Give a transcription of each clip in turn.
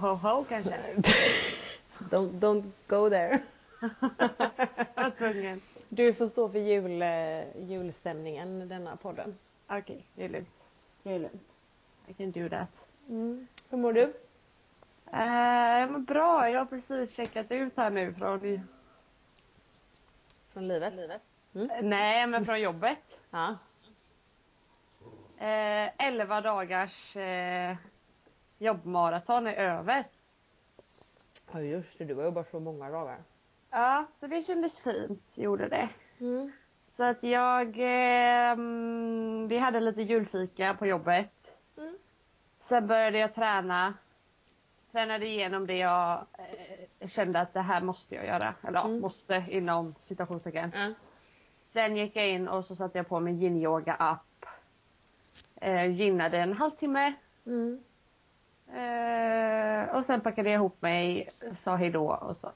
ho ho kanske. don't, don't go there. Tvungen. Du får stå för jul, eh, julstämningen i denna podden. Okej, det är lugnt. Det är lugnt. I can do that. Mm. Hur mår du? Eh, jag mår bra. Jag har precis checkat ut här nu från... Från livet? Nej, men från jobbet. Ja. Eh, 11 dagars eh, jobbmaraton är över. Ja just det, du har jobbat så många dagar. Ja, så det kändes fint, gjorde det. Mm. Så att jag... Eh, mm, vi hade lite julfika på jobbet. Mm. Sen började jag träna. Tränade igenom det jag eh, kände att det här måste jag göra. Eller Mm. måste inom citationstecken. Ja. Sen gick jag in och så satte jag på min yin-yoga app. Eh, gynnade en halvtimme. Mm. Eh, och sen packade jag ihop mig, sa hejdå och så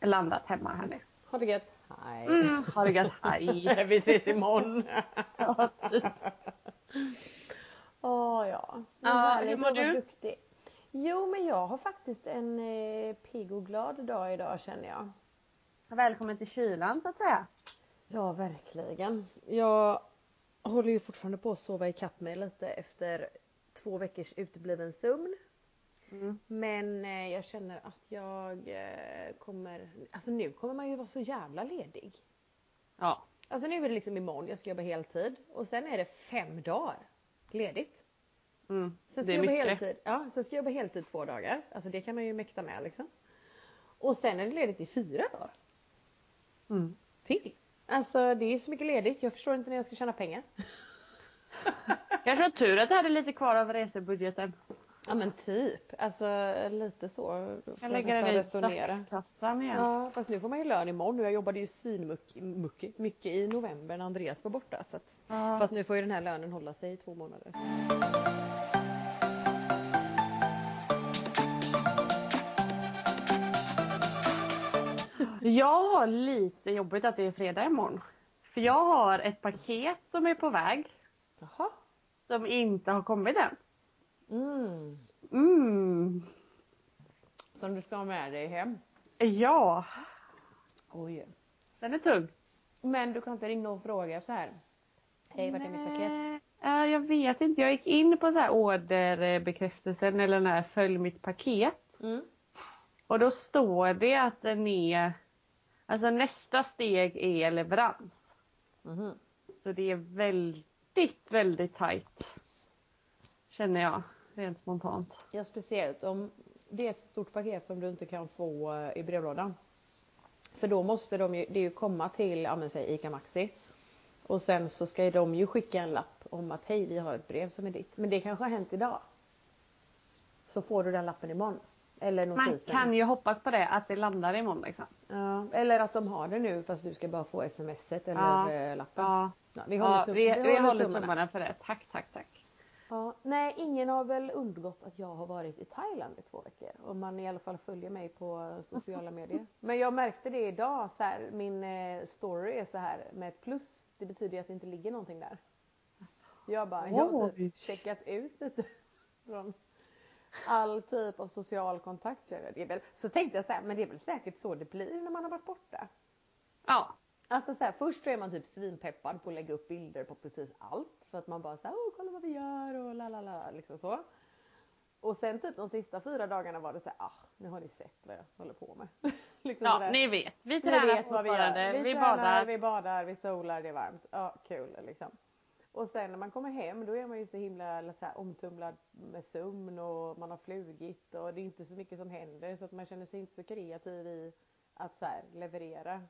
landat hemma här nu. Ha det gött. Hej. Mm, ha det gött, hej! Vi ses imorgon. Ja, typ. Åh ja. Men härligt hur mår du? Duktig. Jo men jag har faktiskt en eh, pigg och glad dag idag känner jag. Välkommen till kylan så att säga. Ja verkligen. Jag håller ju fortfarande på att sova ikapp mig lite efter två veckors utebliven sömn. Mm. Men eh, jag känner att jag eh, kommer, alltså nu kommer man ju vara så jävla ledig. Ja. Alltså nu är det liksom imorgon, jag ska jobba heltid och sen är det fem dagar ledigt. Mm. Sen ska Det är jag jobba mycket. heltid, ja, sen ska jag jobba heltid två dagar. Alltså det kan man ju mäkta med liksom. Och sen är det ledigt i fyra dagar Mm. till. Alltså det är så mycket ledigt, jag förstår inte när jag ska tjäna pengar. Kanske var tur att du hade lite kvar av resebudgeten. Ja men typ, alltså lite så. Jag lägger den i statskassan igen. Ja fast nu får man ju lön imorgon och jag jobbade ju svinmycket mycket i november när Andreas var borta. Så att, Ja. Fast nu får ju den här lönen hålla sig i två månader. Jag har lite jobbigt att det är fredag imorgon. För jag har ett paket som är på väg. Jaha. Som inte har kommit än. Mm. Mm. Som du ska ha med dig hem. Ja, Oj. den är tung. Men du kan inte ringa och fråga så här. Hej vart är mitt paket? Ja, jag vet inte. Jag gick in på så här orderbekräftelsen eller den här följ mitt paket. Mm. Och då står det att den är, alltså nästa steg är leverans. Mhm. Så det är väldigt, väldigt tajt. Känner jag, rent spontant. Ja speciellt om det är ett stort paket som du inte kan få eh, i brevlådan. För då måste de ju, det ju komma till, ja men säg ICA Maxi. Och sen så ska ju de ju skicka en lapp om att hej vi har ett brev som är ditt. Men det kanske har hänt idag. Så får du den lappen imorgon. Eller Man notisen. kan ju hoppas på det, att det landar imorgon liksom. Ja, eller att de har det nu fast du ska bara få smset eller Ja. eh, lappen. Ja, Ja, vi håller, ja tum- vi, vi håller tummarna. tummarna för det. Tack, tack, tack. Ja, nej, ingen har väl undgått att jag har varit i Thailand i två veckor. Om man i alla fall följer mig på sociala medier. Men jag märkte det idag, så här, min eh, story är så här med ett plus. Det betyder ju att det inte ligger någonting där. Jag bara, jag har typ checkat ut lite från all typ av social kontakt. Det är väl, så tänkte jag så här, men det är väl säkert så det blir när man har varit borta. Ja, Alltså så här, först så är man typ svinpeppad på att lägga upp bilder på precis allt. För att man bara såhär, åh kolla vad vi gör och la la la liksom så. Och sen typ de sista fyra dagarna var det så här, ah nu har ni sett vad jag håller på med. liksom ja ni vet. Vi Ni tränar vet vad vi gör. Vi, Vi, tränar, badar. vi badar, vi solar, det är varmt. Ja kul liksom. Och sen när man kommer hem då är man ju så himla så här, omtumlad med sömn och man har flugit och det är inte så mycket som händer så att man känner sig inte så kreativ i att så här, leverera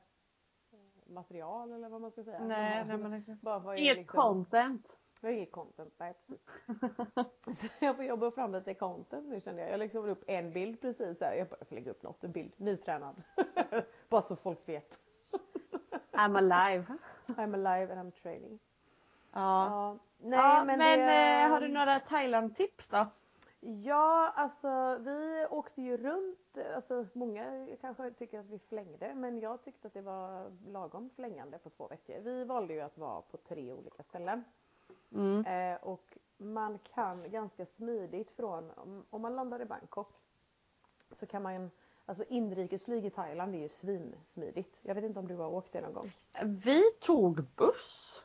material eller vad man ska säga. Nej, nej men bara vad är Inget liksom- content. Jag har inget content, nej precis. så jag får jobba fram lite content nu känner jag. Jag lägger upp en bild precis här. Jag bara får lägga upp något, en bild, nytränad. Bara så folk vet. I'm alive. I'm alive and I'm training. Ja. Ja, nej ja, men, men det... eh, har du några Thailand-tips då? Ja, alltså vi åkte ju runt. Alltså många kanske tycker att vi flängde, men jag tyckte att det var lagom flängande på två veckor. Vi valde ju att vara på tre olika ställen. Mm. Eh, och man kan ganska smidigt från, om, om man landar i Bangkok så kan man, alltså inrikesflyg i Thailand är ju svinsmidigt. Jag vet inte om du har åkt det någon gång? Vi tog buss.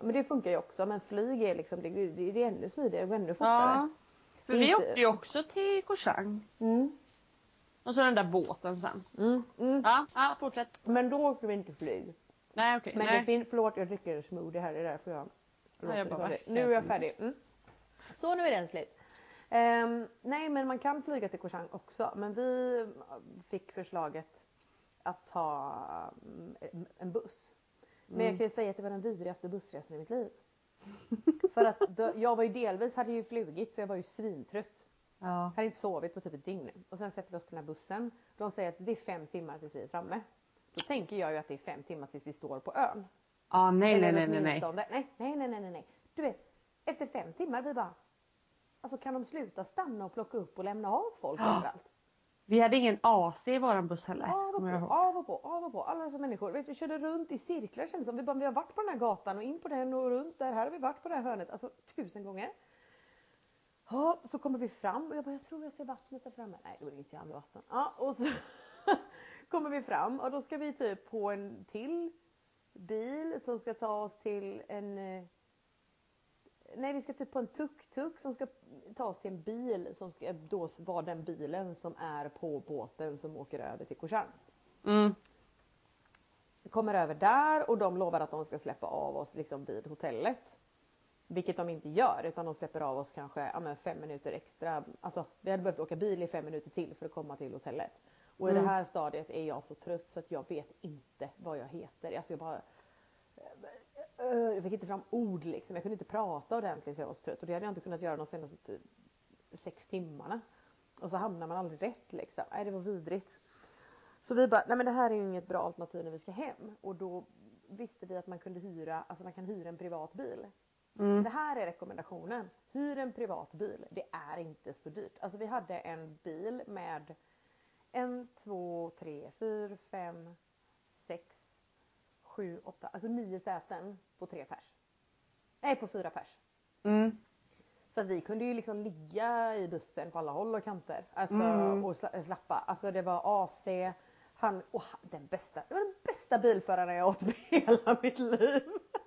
Men det funkar ju också men flyg är liksom, det, det, är ännu smidigare och ännu fortare. Ja. För vi Inte- åkte ju också till Koh. Mm, Och så den där båten sen. mm, mm. Ja, ja fortsätt. Men då åkte vi inte flyg. Nej okej. Men Nej. det finns, förlåt jag dricker smoothie här, det är därför jag låter jag bara. Nu är jag färdig. Mm. Så nu är den slut. Ehm, nej men man kan flyga till Koh också men vi fick förslaget att ta mm, en buss. Men Mm. jag kan ju säga att det var den vidrigaste bussresan i mitt liv. För att då, jag var ju delvis, hade ju flugit så jag var ju svintrött. Ja. Hade inte sovit på typ ett dygn. Och sen sätter vi oss på den här bussen. De säger att det är fem timmar tills vi är framme. Då tänker jag ju att det är fem timmar tills vi står på ön. Ja nej nej nej nej nej. Nej, nej, nej, nej, nej. Du vet, efter fem timmar vi bara... Alltså kan de sluta stanna och plocka upp och lämna av folk Ja. överallt? Vi hade ingen AC i våran buss heller. Av och på, av och på, av och på. Alla dessa människor. Vet, vi körde runt i cirklar kändes som. Vi, bara, vi har varit på den här gatan och in på den och runt där. Här har vi varit på det här hörnet. Alltså tusen gånger. Ja, så kommer vi fram och jag bara, jag tror jag ser vattnet där framme. Nej, det var inget jävla vatten. Ja, och så kommer vi fram och då ska vi typ på en till bil som ska ta oss till en eh, Nej vi ska typ på en tuk-tuk som ska ta oss till en bil som ska då vara den bilen som är på båten som åker över till Koh Chang. Mm. Kommer över där och de lovar att de ska släppa av oss liksom vid hotellet. Vilket de inte gör utan de släpper av oss kanske ja, men fem minuter extra. Alltså vi hade behövt åka bil i fem minuter till för att komma till hotellet. Och i Mm. det här stadiet är jag så trött så att jag vet inte vad jag heter. Alltså jag bara jag fick inte fram ord liksom. Jag kunde inte prata ordentligt för jag var så trött. Och det hade jag inte kunnat göra de senaste typ sex timmarna. Och så hamnar man aldrig rätt liksom. Nej det var vidrigt. Så vi bara, nej men det här är ju inget bra alternativ när vi ska hem. Och då visste vi att man kunde hyra, alltså man kan hyra en privat bil. Så Mm. det här är rekommendationen. Hyr en privat bil. Det är inte så dyrt. Alltså vi hade en bil med en, två, tre, fyra, fem, sex, sju, åtta, alltså nio säten på tre pers. Nej, på fyra pers. Mm. Så att vi kunde ju liksom ligga i bussen på alla håll och kanter. Alltså Mm. och sla- slappa. Alltså det var AC. Han, och den bästa, det var den bästa bilföraren jag åt med hela mitt liv.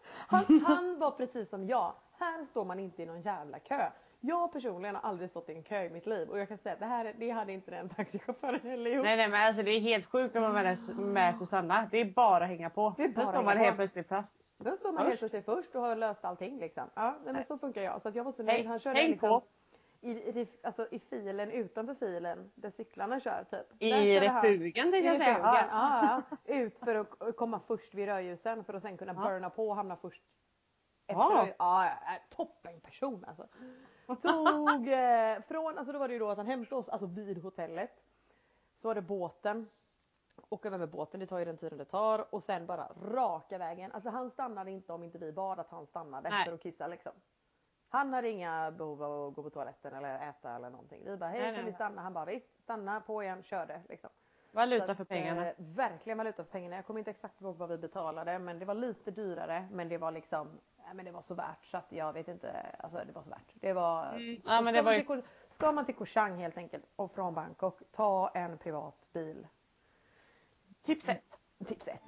Han, han var precis som jag. Här står man inte i någon jävla kö. Jag personligen har aldrig stått i en kö i mitt liv och jag kan säga att det här det hade inte den taxichauffören heller gjort. Nej nej men alltså det är helt sjukt när man är med, Susanna. Det är bara att hänga på. Det är bara att står man helt plötsligt fast. Då står man helt plötsligt först och har löst allting liksom. Ja, nej, men så funkar jag. Så att jag var så nöjd. Han körde häng liksom på. i, i, alltså, i filen utanför filen där cyklarna kör typ. I refugen tänkte jag säga. Ja. ja, ja. Ut för att komma först vid rödljusen för att sen kunna Ja. burna på och hamna först. Efter Ja. ja, ja, ja, toppen person alltså. Tog eh, från, alltså då var det ju då att han hämtade oss alltså vid hotellet. Så var det båten. Åka över med båten, det tar ju den tiden det tar och sen bara raka vägen. Alltså han stannade inte om inte vi bad att han stannade Nej. för att kissa liksom. Han hade inga behov av att gå på toaletten eller äta eller någonting. Vi bara hej Nej, kan nej, vi stanna? Han bara visst stanna på igen, körde liksom. Valuta för pengarna. Att, eh, verkligen valuta för pengarna. Jag kommer inte exakt ihåg vad vi betalade men det var lite dyrare men det var liksom men det var så värt så att jag vet inte. Alltså det var så värt. Det var... Mm. Ja, men det var... Till, ska man till Koh Chang helt enkelt och från Bangkok, ta en privat bil. Tips 1. Tips 1.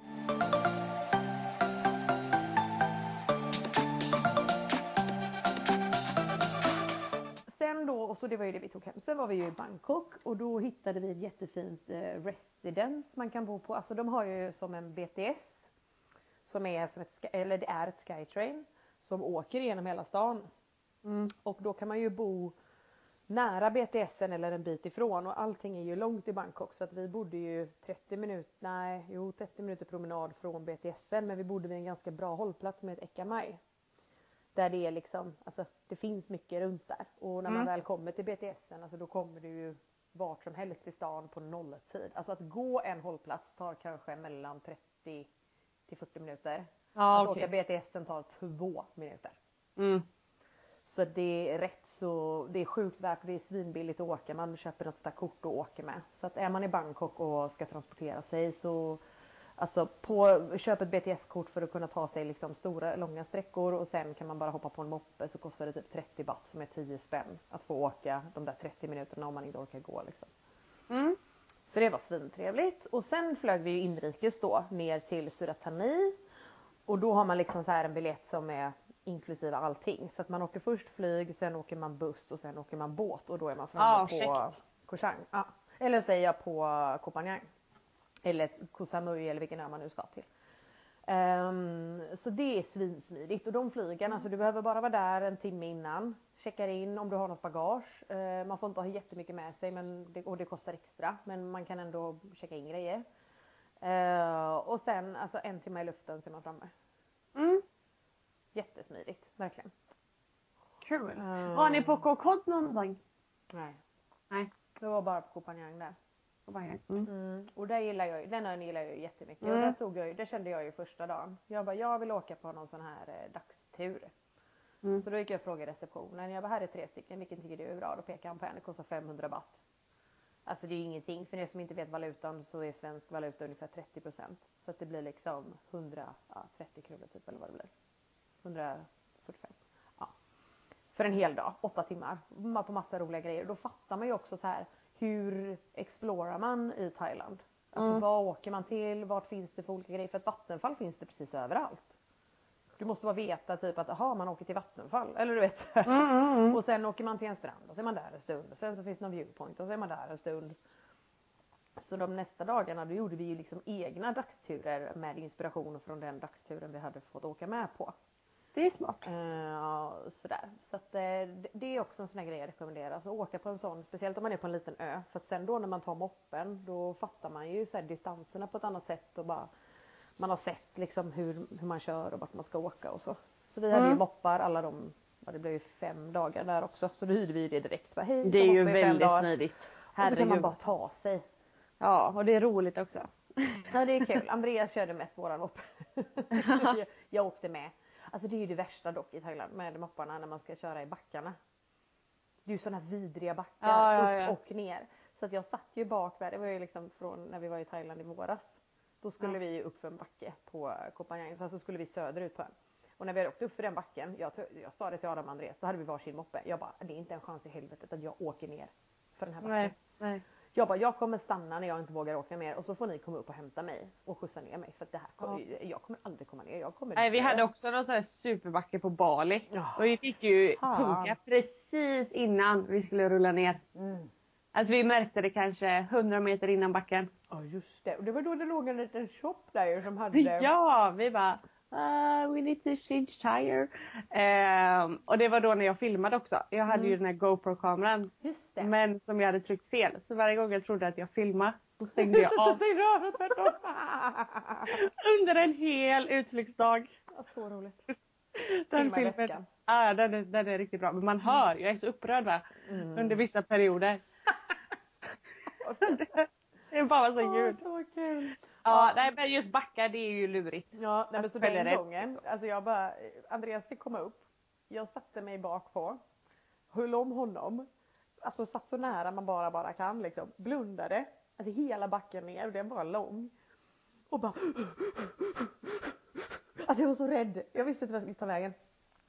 Och så det var ju det vi tog hem. Sen var vi ju i Bangkok och då hittade vi ett jättefint eh, residence man kan bo på. Alltså de har ju som en BTS. Som är som ett, eller det är ett Skytrain. Som åker genom hela stan. Mm. Och då kan man ju bo nära BTSen eller en bit ifrån och allting är ju långt i Bangkok så att vi bodde ju 30 minuter, nej jo 30 minuter promenad från BTSen men vi bodde vid en ganska bra hållplats som heter Eka Mai. Där det är liksom, alltså det finns mycket runt där och när man Mm. väl kommer till BTSen alltså då kommer du ju vart som helst i stan på nolltid. Alltså att gå en hållplats tar kanske mellan 30 till 40 minuter. Ja att okej. åka BTSen tar två minuter. Mm. Så det är rätt så, det är sjukt värt och det är svinbilligt att åka. Man köper något där kort och åker med. Så att är man i Bangkok och ska transportera sig så Alltså på, köp ett BTS-kort för att kunna ta sig liksom stora långa sträckor och sen kan man bara hoppa på en moppe så kostar det typ 30 baht som är 10 spänn att få åka de där 30 minuterna om man inte orkar gå liksom. Mm. Så det var svintrevligt och sen flög vi ju inrikes då ner till Suratani och då har man liksom så här en biljett som är inklusive allting så att man åker först flyg, sen åker man buss och sen åker man båt och då är man framme Ah, på. Koh Chang. Ja. Eller säger jag på Koh Phangan. Eller Koh Samui eller vilken ö man nu ska till. Ehm, så det är svinsmidigt och de flygen, alltså du behöver bara vara där en timme innan. Checkar in om du har något bagage. Ehm, man får inte ha jättemycket med sig men det, och det kostar extra men man kan ändå checka in grejer. Ehm, och sen alltså en timme i luften så är man framme. Mm. Jättesmidigt, verkligen. Kul. Mm. Var ni på Kokod någonting? Nej. Nej. Det var bara på Koh där. På Bayern. Mm. Mm. Och där gillar jag, den ön gillar jag ju jättemycket. Mm. Och där tog jag, ju- det kände jag ju första dagen. Jag bara, jag vill åka på någon sån här eh, dagstur. Mm. Så då gick jag och frågade receptionen. Jag bara, här är tre stycken, vilken tycker du är bra? Då pekade han på en, det kostar 500 baht. Alltså det är ju ingenting. För er som inte vet valutan så är svensk valuta ungefär 30% Så att det blir liksom 130 kronor typ eller vad det blir. 145. Ja. För en hel dag, åtta timmar. Ma- På massa roliga grejer. Då fattar man ju också så här hur explorar man i Thailand? Alltså Mm. vad åker man till? Vart finns det för olika grejer? För ett vattenfall finns det precis överallt. Du måste bara veta typ att aha, man åker till vattenfall. Eller du vet. så här. Mm, mm, mm. Och sen åker man till en strand och så är man där en stund. Och sen så finns det någon viewpoint och så är man där en stund. Så de nästa dagarna då gjorde vi ju liksom egna dagsturer med inspiration från den dagsturen vi hade fått åka med på. Det är smart. Uh, sådär. Så att, eh, det- det är också en sån här grej jag rekommenderar. Alltså åka på en sån, speciellt om man är på en liten ö. För att sen då när man tar moppen då fattar man ju så här, distanserna på ett annat sätt och bara man har sett liksom hur, hur man kör och vart man ska åka och så. Så vi hade ju Mm. moppar alla de, ja, det blev ju fem dagar där också. Så då hyrde vi det direkt. Bara, Hej, Det är ju väldigt smidigt. Och så kan man bara ta sig. Ja, och det är roligt också. Ja det är kul. Andreas körde mest våran moppe. jag, jag åkte med. Alltså det är ju det värsta dock i Thailand med mopparna när man ska köra i backarna. Det är ju sådana vidriga backar Ja, ja, ja. upp och ner. Så att jag satt ju bak där, det var ju liksom från när vi var i Thailand i våras. Då skulle vi upp för en backe på Koh Phangan, fast så skulle vi söderut på ön. Och när vi hade åkt upp för den backen, jag, jag sa det till Adam och Andreas, då hade vi varsin moppe. Jag bara, det är inte en chans i helvetet att jag åker ner för den här backen. Nej, nej. Jag bara, jag kommer stanna när jag inte vågar åka mer och så får ni komma upp och hämta mig och skjutsa ner mig för det här kommer, jag kommer aldrig komma ner. Jag kommer Nej, vi hade också någon sån här superbacke på Bali. Ja. Och vi fick ju punka precis innan vi skulle rulla ner. Mm. Att vi märkte det kanske 100 meter innan backen. Ja just det. Och det var då det låg en liten shop där ju som hade Ja, vi bara uh, we need to change tire. Ehm, och det var då när jag filmade också. Jag hade ju Mm. den här GoPro-kameran. Men som jag hade tryckt fel. Så varje gång jag trodde att jag filmade då stängde jag så av stängde du av och tvärtom. under en hel utflyktsdag. Ja, så roligt. Den Filma filmen, väskan. ja, den, är, den är riktigt bra. Men man hör, jag är så upprörd va? Mm. Under vissa perioder. det är bara så Åh, ljud. så kul. Ja, nej men just backar det är ju lurigt. Ja, nej, men så den rätt. gången, alltså jag bara, Andreas fick komma upp. Jag satte mig bak på, höll om honom, alltså satt så nära man bara bara kan liksom, blundade, alltså hela backen ner och den var lång. Och bara Alltså jag var så rädd, jag visste inte vad jag skulle ta vägen.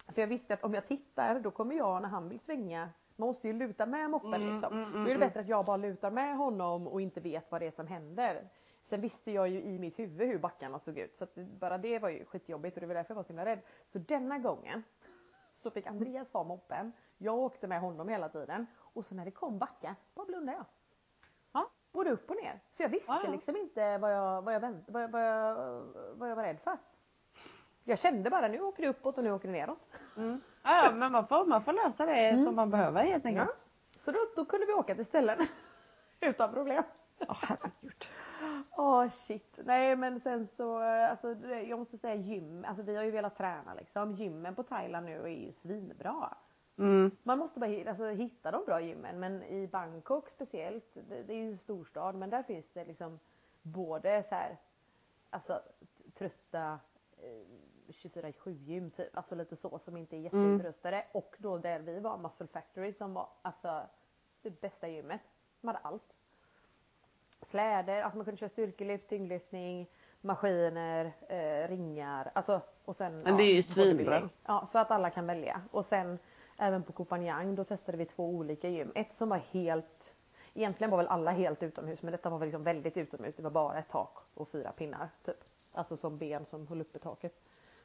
För jag visste att om jag tittar då kommer jag när han vill svänga, man måste ju luta med moppen Mm, liksom. mm, mm, Då är det mm. bättre att jag bara lutar med honom och inte vet vad det är som händer. Sen visste jag ju i mitt huvud hur backarna såg ut så att bara det var ju skitjobbigt och det var därför jag var så himla rädd. Så denna gången så fick Andreas ha moppen. Jag åkte med honom hela tiden och så när det kom backar, bara blundade jag. Ja. Både upp och ner. Så jag visste Ja, ja. liksom inte vad jag, vad, jag vänt, vad, jag, vad, jag, vad jag var rädd för. Jag kände bara nu åker det uppåt och nu åker det neråt. Mm. Ja, men man får, man får lösa det Mm. som man behöver helt Ja. enkelt. Så då, då kunde vi åka till ställen utan problem. Åh herregud. Åh shit. Nej men sen så, eh, alltså jag måste säga gym, alltså vi har ju velat träna liksom. Gymmen på Thailand nu är ju svinbra. Mm. Man måste bara alltså, hitta de bra gymmen men i Bangkok speciellt, det, det är ju en storstad men där finns det liksom både så här, alltså trötta eh, 24-7 gym typ, alltså lite så som inte är jätteutrustade och då där vi var, Muscle Factory som var alltså det bästa gymmet. De hade allt. Släder, alltså man kunde köra styrkelyft, tyngdlyftning. maskiner, eh, ringar, alltså och sen Men det är ju svinbra. Ja, så att alla kan välja. Och sen även på Copenhagen då testade vi två olika gym. Ett som var helt, egentligen var väl alla helt utomhus men detta var väl liksom väldigt utomhus. Det var bara ett tak och fyra pinnar typ. Alltså som ben som höll uppe taket.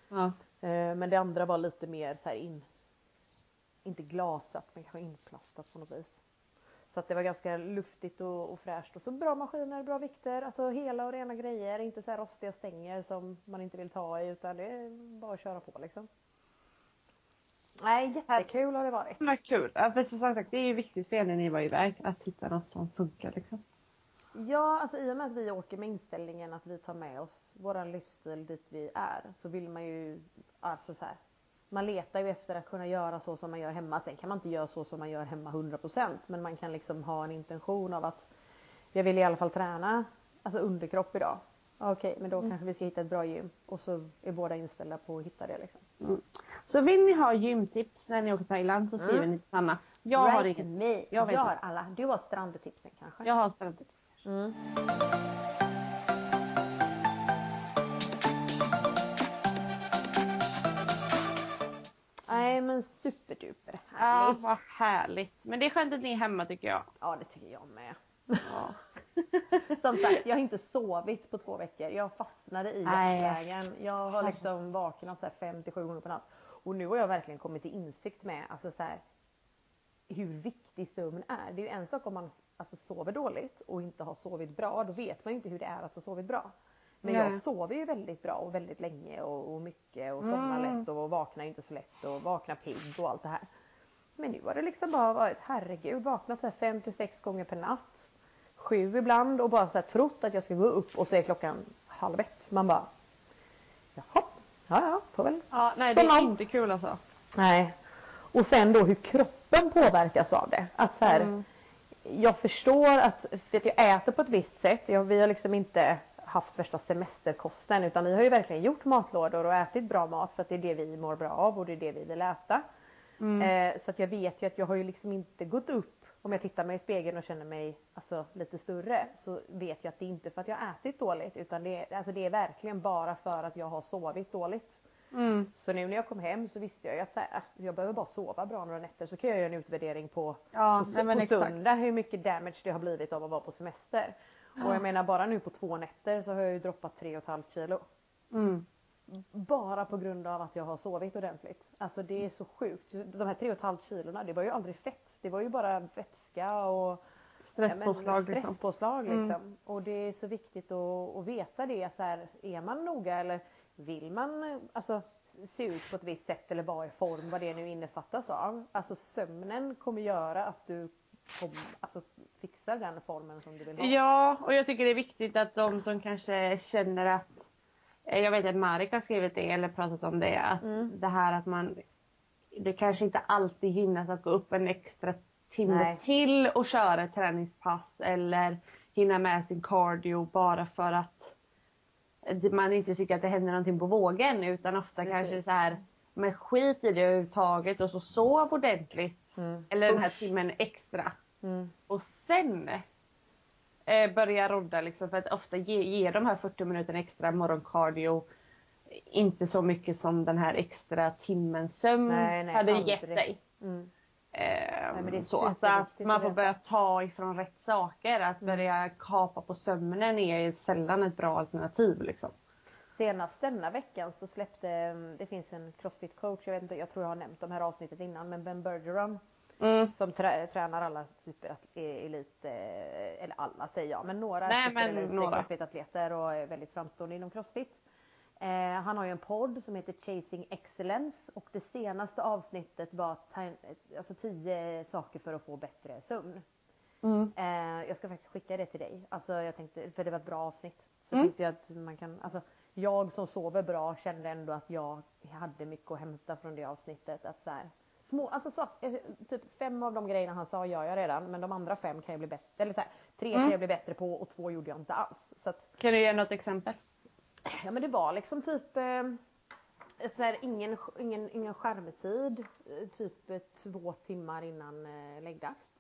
Ja. Eh, Men det andra var lite mer så här in, inte glasat men kanske inplastat på något vis. Så att det var ganska luftigt och, och fräscht och så bra maskiner, bra vikter, alltså hela och rena grejer, inte så här rostiga stänger som man inte vill ta i utan det är bara att köra på liksom. Nej, jättekul har det varit. Vad kul. Ja, för som sagt, det är ju viktigt för er när ni var iväg att hitta något som funkar liksom. Ja, alltså i och med att vi åker med inställningen att vi tar med oss våran livsstil dit vi är så vill man ju, alltså så här, man letar ju efter att kunna göra så som man gör hemma. Sen kan man inte göra så som man gör hemma 100% men man kan liksom ha en intention av att jag vill i alla fall träna alltså underkropp idag. Okej, men då kanske vi ska hitta ett bra gym och så är båda inställda på att hitta det liksom. Så vill ni ha gymtips när ni åker till Thailand så skriver Mm. ni till Sanna. Jag har Right inget. me. Jag Gör inte. alla. Du har strandtipsen kanske? Jag har strandtips. Nej men superduper Ja, härligt. vad härligt. Men det är skönt att ni är hemma tycker jag. Ja det tycker jag med. Ja. Som sagt jag har inte sovit på två veckor. Jag fastnade i hjärtvägen. Jag har liksom vaknat så här fem till sju gånger på natt. Och nu har jag verkligen kommit till insikt med alltså så här, hur viktig sömn är. Det är ju en sak om man alltså, sover dåligt och inte har sovit bra. Då vet man ju inte hur det är att ha sovit bra. Men Nej. jag sover ju väldigt bra och väldigt länge och, och mycket och somnar Mm. lätt och vaknar inte så lätt och vaknar pigg och allt det här. Men nu har det liksom bara varit herregud vaknat så här fem till sex gånger per natt. Sju ibland och bara så här trott att jag ska gå upp och så är klockan halv ett. Man bara jaha, ja ja, får väl ja, nej det är inte kul alltså. Nej. Och sen då hur kroppen påverkas av det. Att så här, Mm. Jag förstår att, för att jag äter på ett visst sätt. Jag, vi har liksom inte haft värsta semesterkosten utan vi har ju verkligen gjort matlådor och ätit bra mat för att det är det vi mår bra av och det är det vi vill äta. Mm. Eh, så att jag vet ju att jag har ju liksom inte gått upp om jag tittar mig i spegeln och känner mig alltså, lite större så vet jag att det är inte för att jag har ätit dåligt utan det är, alltså, det är verkligen bara för att jag har sovit dåligt. Mm. Så nu när jag kom hem så visste jag ju att så här, jag behöver bara sova bra några nätter så kan jag göra en utvärdering på, Ja, på, nej, på söndag hur mycket damage det har blivit av att vara på semester. Och jag menar bara nu på två nätter så har jag ju droppat 3,5 kilo. Mm. Bara på grund av att jag har sovit ordentligt. Alltså det är så sjukt. De här 3,5 kilona det var ju aldrig fett. Det var ju bara vätska och Stresspåslag ja, men liksom. stresspåslag Mm. liksom. Och det är så viktigt att, att veta det. Så här, är man noga eller vill man alltså, se ut på ett visst sätt eller vara i form, vad det nu innefattas av. Alltså sömnen kommer göra att du kom, alltså, fixar den formen som du vill ha. Ja, och jag tycker det är viktigt att de som kanske känner att eh, jag vet att Marek har skrivit det eller pratat om det. Att Mm. Det här att man Det kanske inte alltid gynnas att gå upp en extra timme Nej. till och köra ett träningspass eller hinna med sin cardio bara för att man inte tycker att det händer någonting på vågen utan ofta Precis. kanske så här men skit i det överhuvudtaget och så sov ordentligt. Mm. Eller den här timmen extra. Mm. Och sen eh, börja rodda liksom för att ofta ge, ge de här 40 minuterna extra morgoncardio inte så mycket som den här extra timmen sömn Nej, nej, hade aldrig. gett dig. Mm. Eh, är så så att man får börja ta ifrån rätt saker. Att Mm. börja kapa på sömnen är sällan ett bra alternativ. Liksom. Senast denna veckan så släppte, mm, det finns en crossfit coach, jag vet inte, jag tror jag har nämnt de här avsnittet innan, men Ben Bergeron Mm. som trä, tränar alla superelit, eh, eller alla säger jag, men några crossfit-atleter och är väldigt framstående inom crossfit. Eh, han har ju en podd som heter Chasing Excellence och det senaste avsnittet var alltså 10 saker för att få bättre sömn. Mm. Eh, jag ska faktiskt skicka det till dig. Alltså jag tänkte, för det var ett bra avsnitt. Så Mm. tänkte jag att man kan, alltså jag som sover bra kände ändå att jag hade mycket att hämta från det avsnittet. Att så här, små, alltså så, eh, typ fem av de grejerna han sa gör jag redan men de andra fem kan jag bli bättre, eller så här, tre Mm. kan jag bli bättre på och två gjorde jag inte alls. Så att, Kan du ge något exempel? ja men det var liksom typ eh, så här, ingen, ingen, ingen skärmtid, eh, typ två timmar innan eh, läggdags.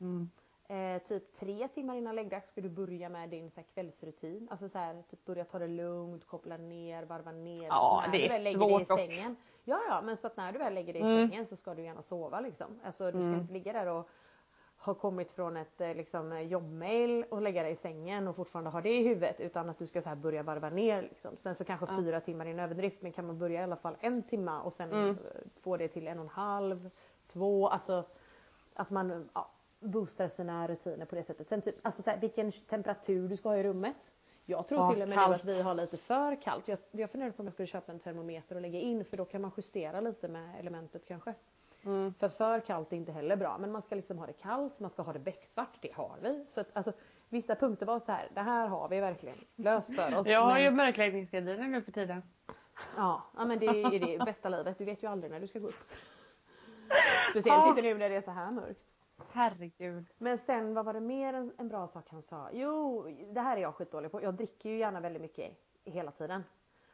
Mm. Eh, typ tre timmar innan läggdags ska du börja med din så här, kvällsrutin. Alltså så här, typ börja ta det lugnt, koppla ner, varva ner. Ja, så när det du är väl lägger dig och- i sängen. Ja, ja, men så att när du väl lägger dig i Mm. sängen så ska du gärna sova liksom. Alltså du ska Mm. inte ligga där och ha kommit från ett eh, liksom, eh, jobbmail och lägga dig i sängen och fortfarande ha det i huvudet utan att du ska så här börja varva ner. Liksom. Sen så kanske Ja. fyra timmar är en överdrift men kan man börja i alla fall en timma och sen Mm. få det till en och en halv, två, alltså att man ja, boostar sina rutiner på det sättet. Sen typ, alltså så här, vilken temperatur du ska ha i rummet. Jag tror Ja, till och med nu att vi har lite för kallt. Jag, jag funderar på om jag skulle köpa en termometer och lägga in för då kan man justera lite med elementet kanske. Mm. För att för kallt är inte heller bra. Men man ska liksom ha det kallt, man ska ha det becksvart, det har vi. Så att, alltså, vissa punkter var så här, det här har vi verkligen löst för oss. Jag har men, ju mörkläggningsgardiner nu för tiden. ja, ja, men det är det bästa livet. Du vet ju aldrig när du ska gå upp. Speciellt inte nu när det är så här mörkt. Herregud. Men sen vad var det mer en, en bra sak han sa? Jo, det här är jag skitdålig på. Jag dricker ju gärna väldigt mycket hela tiden.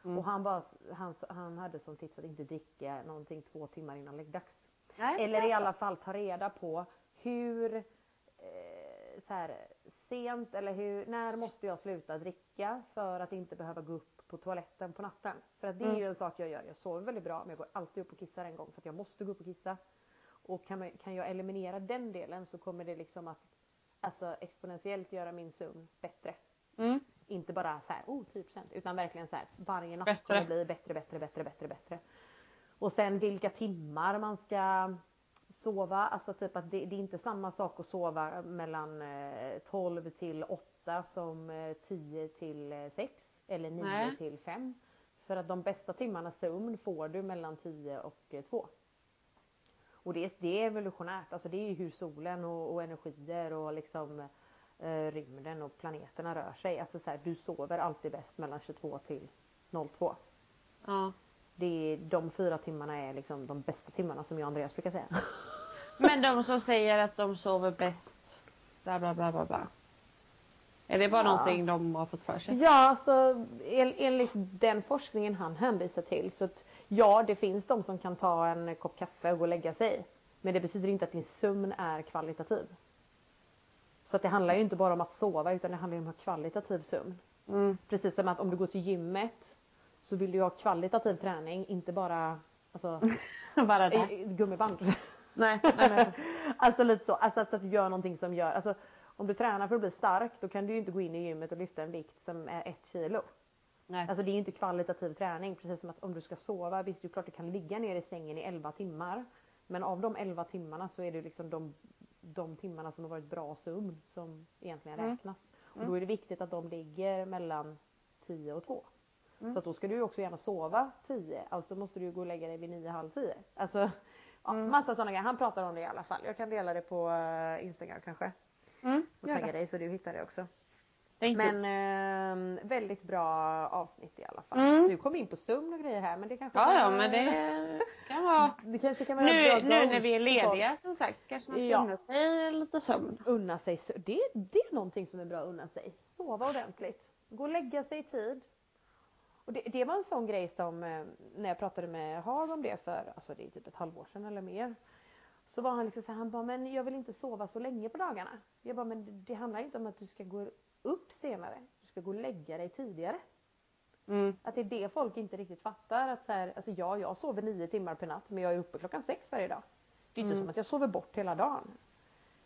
Mm. Och han, bara, han, han hade som tips att inte dricka någonting två timmar innan läggdags. Nej, Eller i alla fall ta reda på hur eh, så här, sent eller hur, när måste jag sluta dricka för att inte behöva gå upp på toaletten på natten. För att det är Mm. ju en sak jag gör. Jag sover väldigt bra men jag går alltid upp och kissar en gång för att jag måste gå upp och kissa. Och kan, man, kan jag eliminera den delen så kommer det liksom att alltså, exponentiellt göra min sömn bättre. Mm. Inte bara så här, oh 10% utan verkligen så här, varje natt Bättre. kommer bli bättre, bättre, bättre, bättre, bättre. Och sen vilka timmar man ska sova. Alltså typ att det, det är inte samma sak att sova mellan eh, 12 till 8 som eh, 10 till eh, 6 eller 9 Nej. till 5. För att de bästa timmarna sömn får du mellan 10 och eh, 2. Och det är, det är evolutionärt, alltså det är ju hur solen och, och energier och liksom eh, rymden och planeterna rör sig. Alltså så här, du sover alltid bäst mellan 22 till 02. Ja. Det är, de fyra timmarna är liksom de bästa timmarna som jag och Andreas brukar säga. Men de som säger att de sover bäst. Bla bla bla bla bla. Är det bara Ja. någonting de har fått för sig? Ja, alltså en, enligt den forskningen han hänvisar till så att ja, det finns de som kan ta en kopp kaffe och gå och lägga sig. Men det betyder inte att din sömn är kvalitativ. Så att det handlar ju inte bara om att sova utan det handlar ju om att ha kvalitativ sömn. Mm. Precis som att om du går till gymmet så vill du ha kvalitativ träning, inte bara alltså, bara det. gummiband. Nej, nej, nej. alltså lite så, alltså, alltså att du gör någonting som gör, alltså om du tränar för att bli stark då kan du ju inte gå in i gymmet och lyfta en vikt som är ett kilo. nej. Alltså det är ju inte kvalitativ träning precis som att om du ska sova, visst det är klart du kan ligga ner i sängen i 11 timmar. Men av de 11 timmarna så är det liksom de, de timmarna som har varit bra sömn som egentligen Mm. räknas. Och då är det viktigt att de ligger mellan 10 och 2. Mm. Så då ska du ju också gärna sova 10, alltså måste du ju gå och lägga dig vid 9, halv 10. Alltså ja, Mm. massa sådana grejer. Han pratar om det i alla fall. Jag kan dela det på eh, Instagram kanske. Mm, Och tagga dig så du hittar det också. Thank. Men ehm, väldigt bra avsnitt i alla fall. Mm. Nu kom in på sömn och grejer här men det kanske Ja, kan- ja, men det kan vara. det kanske kan vara Nu, bra nu när vi är lediga som sagt kanske man ska Ja. unna sig lite sömn. Unna sig, det, det är någonting som är bra att unna sig. Sova ordentligt. Gå och lägga sig i tid. Och det, det var en sån grej som eh, när jag pratade med Hag om det för, alltså det är typ ett halvår sedan eller mer. Så var han liksom så här, han bara, men jag vill inte sova så länge på dagarna. Jag bara, men det handlar inte om att du ska gå upp senare. Du ska gå och lägga dig tidigare. Mm. Att det är det folk inte riktigt fattar. Att så här, alltså ja, jag sover nio timmar per natt men jag är uppe klockan sex varje dag. Det är inte Mm. som att jag sover bort hela dagen.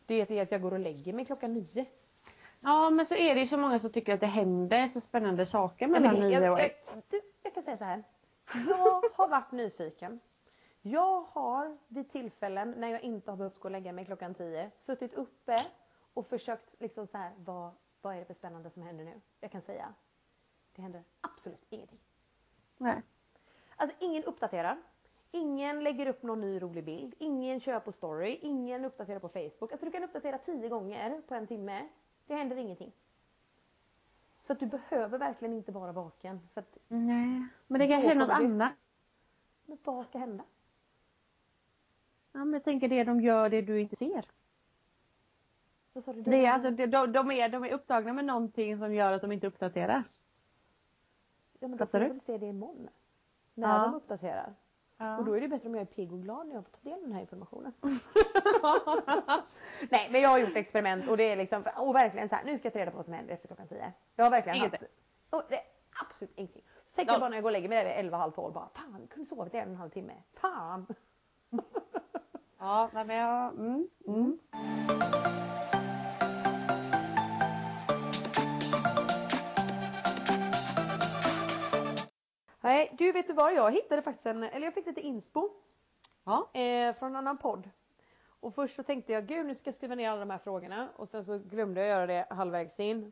Det är att jag går och lägger mig klockan nio. Ja men så är det ju så många som tycker att det händer så spännande saker Ja, mellan det- nio jag, och jag, ett. du, jag kan säga så här. Jag har varit nyfiken. Jag har vid tillfällen när jag inte har behövt gå och lägga mig klockan tio suttit uppe och försökt liksom så här, vad, vad är det för spännande som händer nu? Jag kan säga, det händer absolut ingenting. Nej. Alltså ingen uppdaterar. Ingen lägger upp någon ny rolig bild. Ingen kör på story. Ingen uppdaterar på Facebook. Alltså du kan uppdatera tio gånger på en timme. Det händer ingenting. Så att du behöver verkligen inte vara vaken. För att, Nej. Men det kanske är något du- annat. men vad ska hända? Ja, men jag tänker det de gör det du inte ser. Vad sa du? Det är alltså, de, de, är, de är upptagna med någonting som gör att de inte uppdaterar. ja, men då får du? väl se det imorgon. När Ja. de uppdaterar. Ja. Och då är det bättre om jag är pigg och glad när jag får ta del av den här informationen. Nej men jag har gjort experiment och det är liksom, och verkligen så här, nu ska jag ta reda på vad som händer efter klockan 10. Jag har verkligen Ingenting. haft, och det absolut ingenting. Så tänker jag Ja. bara när jag går och lägger mig där vid 11, halv 12 bara, fan jag kunde sovit en och en halv timme. Fan! Ja, nej men jag... Mm, mm. Nej du vet du vad, jag hittade faktiskt en, eller jag fick lite inspo Ja. eh, från en annan podd. Och först så tänkte jag gud nu ska jag skriva ner alla de här frågorna och sen så glömde jag göra det halvvägs in.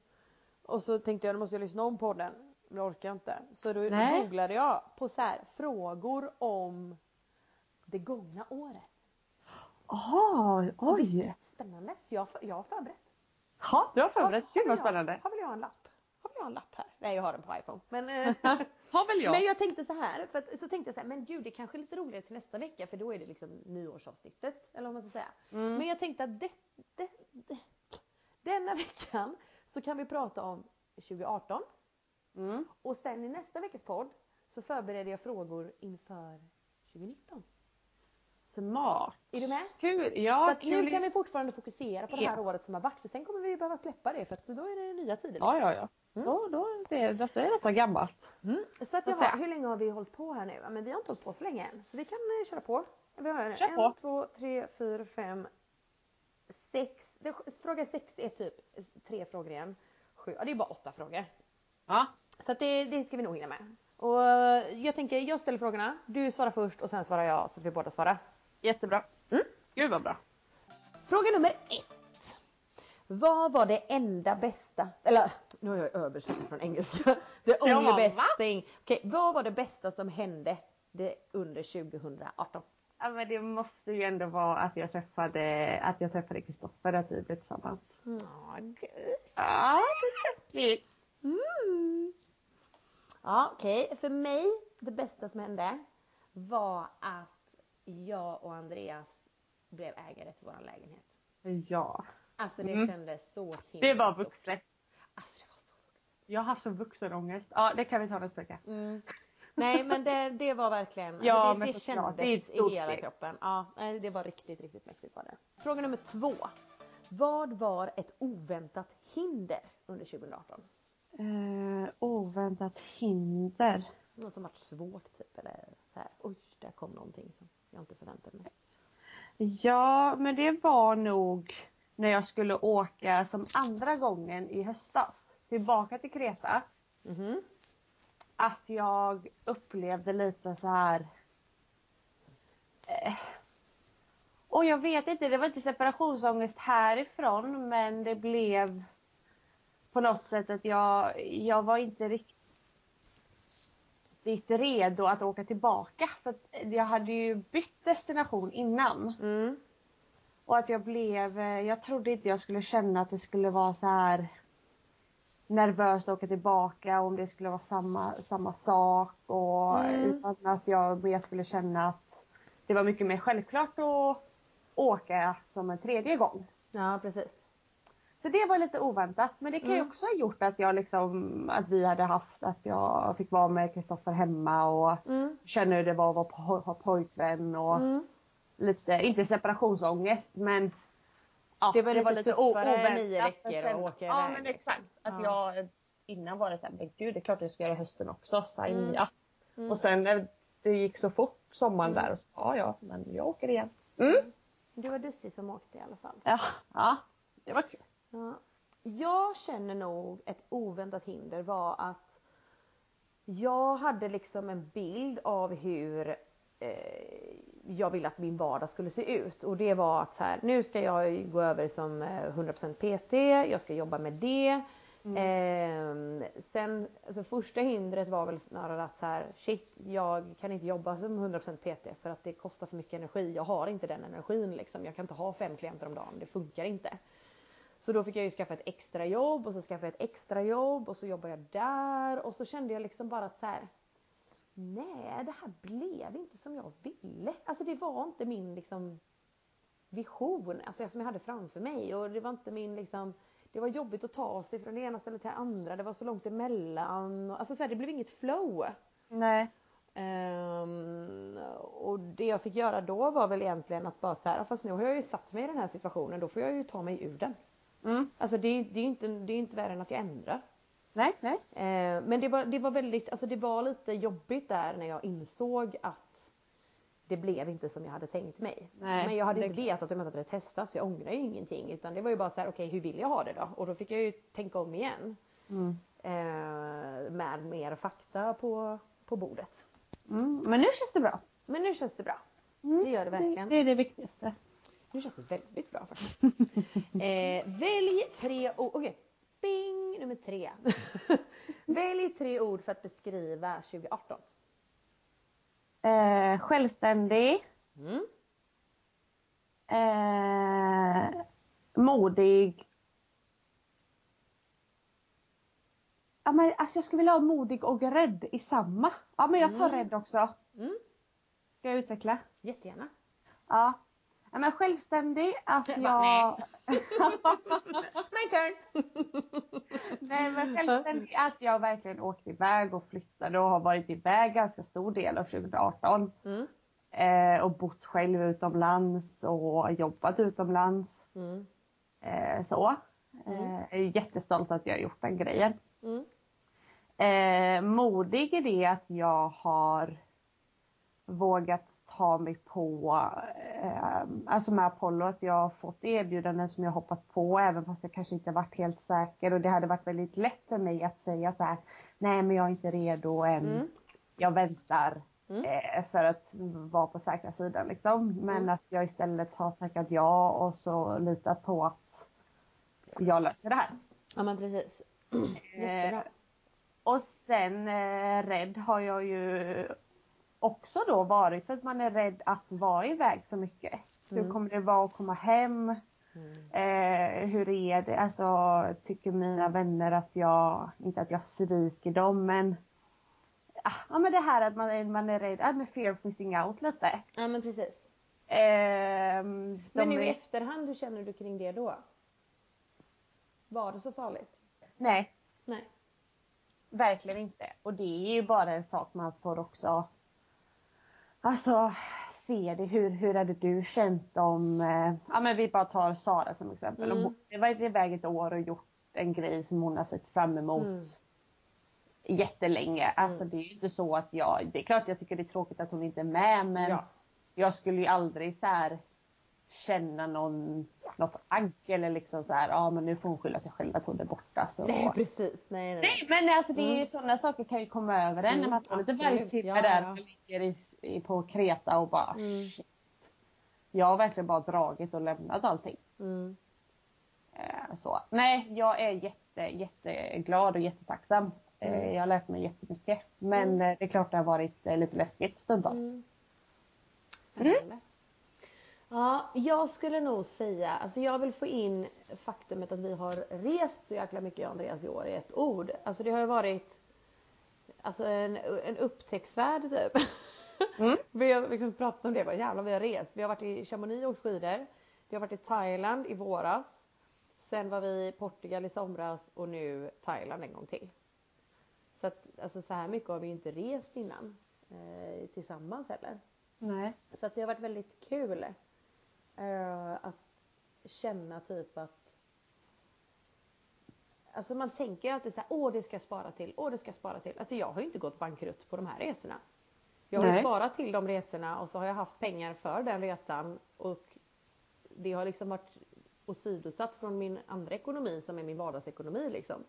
Och så tänkte jag nu måste jag lyssna om podden. Men det orkar jag inte. Så då Nej. googlade jag på så här, frågor om det gångna året. Jaha, oj. Visst, spännande. Så jag, jag har förberett. Ja, du har förberett. Gud vad spännande. Har väl jag en lapp? Har väl jag en lapp här? Nej jag har den på iPhone. Men, eh, Har väl jag. men jag tänkte så här, för att, så tänkte jag så här, men gud det kanske är lite roligare till nästa vecka för då är det liksom nyårsavsnittet. Eller vad man ska säga. Mm. Men jag tänkte att det, det, det, denna veckan så kan vi prata om 2018 Mm. och sen i nästa veckas podd så förbereder jag frågor inför 2019. Smart. Är du med? Kul. Ja, så kul. nu kan vi fortfarande fokusera på det här Ja. året som har varit för sen kommer vi behöva släppa det för att då är det nya tider. Ja, ja, ja. Då, då är det, detta är detta gammalt. Mm. Så att jaha, säga. hur länge har vi hållit på här nu? Men vi har inte hållit på så länge än. Så vi kan eh, köra på. Vi har Kör en, på. två, tre, fyra, fem, sex. Fråga sex är typ tre frågor igen. Sju, ja det är bara åtta frågor. Ja. Så att det, det ska vi nog hinna med. Och jag tänker, jag ställer frågorna, du svarar först och sen svarar jag så att vi båda svarar. Jättebra. Mm. Gud vad bra. Fråga nummer ett. Vad var det enda bästa, eller nu har jag översatt från engelska. The only Ja, best va? thing. Okej, vad var det bästa som hände det under 2018? Ja, men det måste ju ändå vara att jag träffade att jag träffade Kristoffer att vi blev tillsammans. Ja. Ja, det Mm. Ja, okej. För mig, det bästa som hände var att jag och Andreas blev ägare till vår lägenhet. Ja. Alltså det Mm. kändes så himla Det var vuxet. Alltså det var så vuxet. Jag har så vuxenångest. Ja, det kan vi ta nästa vecka. Mm. Nej men det, det var verkligen, Ja, alltså, det, men det såklart. kändes Det i hela steg. kroppen. Ja, det var riktigt, riktigt mäktigt var det. Fråga nummer två. Vad var ett oväntat hinder under 2018? Eh, oväntat hinder. Något som varit svårt typ eller så här, oj, där kom någonting som jag inte förväntade mig. Ja, men det var nog när jag skulle åka som andra gången i höstas tillbaka till Kreta. Mhm. Att jag upplevde lite så här. Eh, och jag vet inte, det var inte separationsångest härifrån men det blev på något sätt att jag, jag var inte riktigt redo att åka tillbaka. För jag hade ju bytt destination innan. Mm. Och att jag blev, eh, jag trodde inte jag skulle känna att det skulle vara så här nervöst att åka tillbaka och om det skulle vara samma, samma sak. Och, Mm. Utan att jag mer skulle känna att det var mycket mer självklart att åka som en tredje gång. Ja precis. Så det var lite oväntat men det kan ju Mm. också ha gjort att jag liksom, att vi hade haft, att jag fick vara med Kristoffer hemma och Mm. känna hur det var att vara po- ha pojkvän och Mm. lite, inte separationsångest men ja, Det var lite tuffare oväntat nio att veckor att känna- åka Ja men exakt. liksom. Att Ja. jag, innan var det såhär, men gud det är klart jag ska göra hösten också, sign Mm. up. Mm. Och sen när det gick så fort sommaren Mm. där, och så, ja ja men jag åker igen. Mm. Det var Dussi som åkte i alla fall. Ja, ja, det var kul. Ja. Jag känner nog ett oväntat hinder var att jag hade liksom en bild av hur eh, jag ville att min vardag skulle se ut och det var att så här, nu ska jag gå över som eh, 100% PT, jag ska jobba med det. Eh, sen, alltså första hindret var väl snarare att så här, shit, jag kan inte jobba som 100% PT för att det kostar för mycket energi. Jag har inte den energin liksom. Jag kan inte ha fem klienter om dagen, det funkar inte. Så då fick jag ju skaffa ett extra jobb och så skaffade jag ett extra jobb och så jobbade jag där och så kände jag liksom bara att så här. Nej, det här blev inte som jag ville. Alltså det var inte min liksom vision alltså, som jag hade framför mig och det var inte min liksom det var jobbigt att ta sig från det ena stället till det andra. Det var så långt emellan. Alltså så här, det blev inget flow. Nej. Ehm, och det jag fick göra då var väl egentligen att bara så här, fast nu har jag ju satt mig i den här situationen, då får jag ju ta mig ur den. Mm. Alltså det, det är ju inte, det är inte värre än att jag ändrar. Nej, nej. Ehm, men det var, det var väldigt, alltså det var lite jobbigt där när jag insåg att det blev inte som jag hade tänkt mig. Nej, men jag hade det inte vetat om jag inte hade testat så jag ångrar ju ingenting. Utan det var ju bara så här, okej hur vill jag ha det då? Och då fick jag ju tänka om igen. Mm. Eh, med mer fakta på, på bordet. Mm. Men nu känns det bra. Men nu känns det bra. Mm. Det gör det verkligen. Det, det är det viktigaste. Nu känns det väldigt bra faktiskt. eh, välj tre ord. Okej. Bing! Nummer tre. välj tre ord för att beskriva 2018. Eh, självständig. Mm. Eh, modig. Ja, men, alltså jag skulle vilja ha modig och rädd i samma. Ja men jag tar Mm. rädd också. Mm. Ska jag utveckla? Jättegärna. Ja. Ja men självständig, att Jag bara, My turn! Nej men självständig, att jag verkligen åkte iväg och flyttade och har varit iväg ganska stor del av 2018. Mm. Eh, och bott själv utomlands och jobbat utomlands. Mm. Eh, så. Eh, jag är jättestolt att jag har gjort den grejen. Mm. Eh, modig är det att jag har vågat ta mig på, eh, alltså med Apollo, att jag har fått erbjudanden som jag hoppat på även fast jag kanske inte varit helt säker och det hade varit väldigt lätt för mig att säga så här, nej men jag är inte redo än, Mm. jag väntar Mm. eh, för att vara på säkra sidan liksom. Men Mm. att jag istället har tackat ja och så litat på att jag löser det här. Ja men precis. Jättebra. Och sen eh, rädd har jag ju också då varit för att man är rädd att vara iväg så mycket. Hur Mm. kommer det vara att komma hem? Mm. Eh, hur är det? Alltså tycker mina vänner att jag, inte att jag sviker dem men ah, Ja men det här att man är, man är rädd, med fear of missing out lite. Ja men precis. De Men nu i är- efterhand, hur känner du kring det då? Var det så farligt? Nej, Nej. Verkligen inte. Och det är ju bara en sak man får också Alltså se det. Hur, hur hade du känt om, eh, ja men vi bara tar Sara som exempel. Mm. Hon har varit iväg ett år och gjort en grej som hon har sett fram emot Mm. jättelänge. Alltså det är ju inte så att jag, det är klart jag tycker det är tråkigt att hon inte är med men Ja. jag skulle ju aldrig så här känna någon, något agg eller liksom så här, ja men nu får hon skylla sig själv att hon är borta. Så. Nej precis. Nej nej. Nej men alltså det är Mm. sådana saker kan ju komma över en när Mm, man får lite värktimme Ja, där ja. och ligger i, i, på Kreta och bara Mm. Jag har verkligen bara dragit och lämnat allting. Mm. Eh, så. Nej, jag är jätte, jätteglad och jättetacksam. Eh, Mm. jag har lärt mig jättemycket. Men Mm. eh, det är klart det har varit eh, lite läskigt stundtals. Mm. Spännande. Ja, jag skulle nog säga, alltså jag vill få in faktumet att vi har rest så jäkla mycket Andreas i år i ett ord. Alltså det har ju varit alltså en, en upptäcktsfärd typ. Mm. vi har liksom pratat om det, vad jävlar vi har rest. Vi har varit i Chamonix och åkt skidor. Vi har varit i Thailand i våras. Sen var vi i Portugal i somras och nu Thailand en gång till. Så att alltså så här mycket har vi inte rest innan eh, tillsammans heller. Nej. Så att det har varit väldigt kul att känna typ att Alltså man tänker alltid så här, åh det ska jag spara till, åh det ska jag spara till. Alltså jag har ju inte gått bankrutt på de här resorna. Jag har ju sparat till de resorna och så har jag haft pengar för den resan och det har liksom varit åsidosatt från min andra ekonomi som är min vardagsekonomi liksom.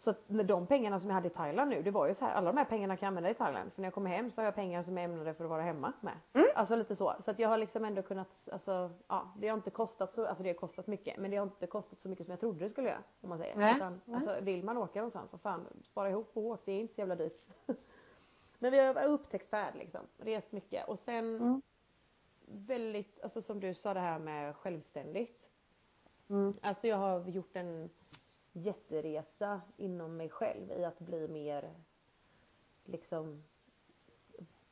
Så att med de pengarna som jag hade i Thailand nu, det var ju så här, alla de här pengarna kan jag använda i Thailand. För när jag kommer hem så har jag pengar som är ämnade för att vara hemma med. Alltså lite så. Så att jag har liksom ändå kunnat, alltså ja, det har inte kostat så, alltså det har kostat mycket. Men det har inte kostat så mycket som jag trodde det skulle göra. Om man säger. Nej. Utan, Nej. alltså vill man åka någonstans, vad fan, spara ihop och åk, det är inte så jävla dyrt. Men vi har upptäcktsfärd liksom, rest mycket. Och sen Mm. väldigt, alltså som du sa det här med självständigt. Mm. Alltså jag har gjort en jätteresa inom mig själv i att bli mer liksom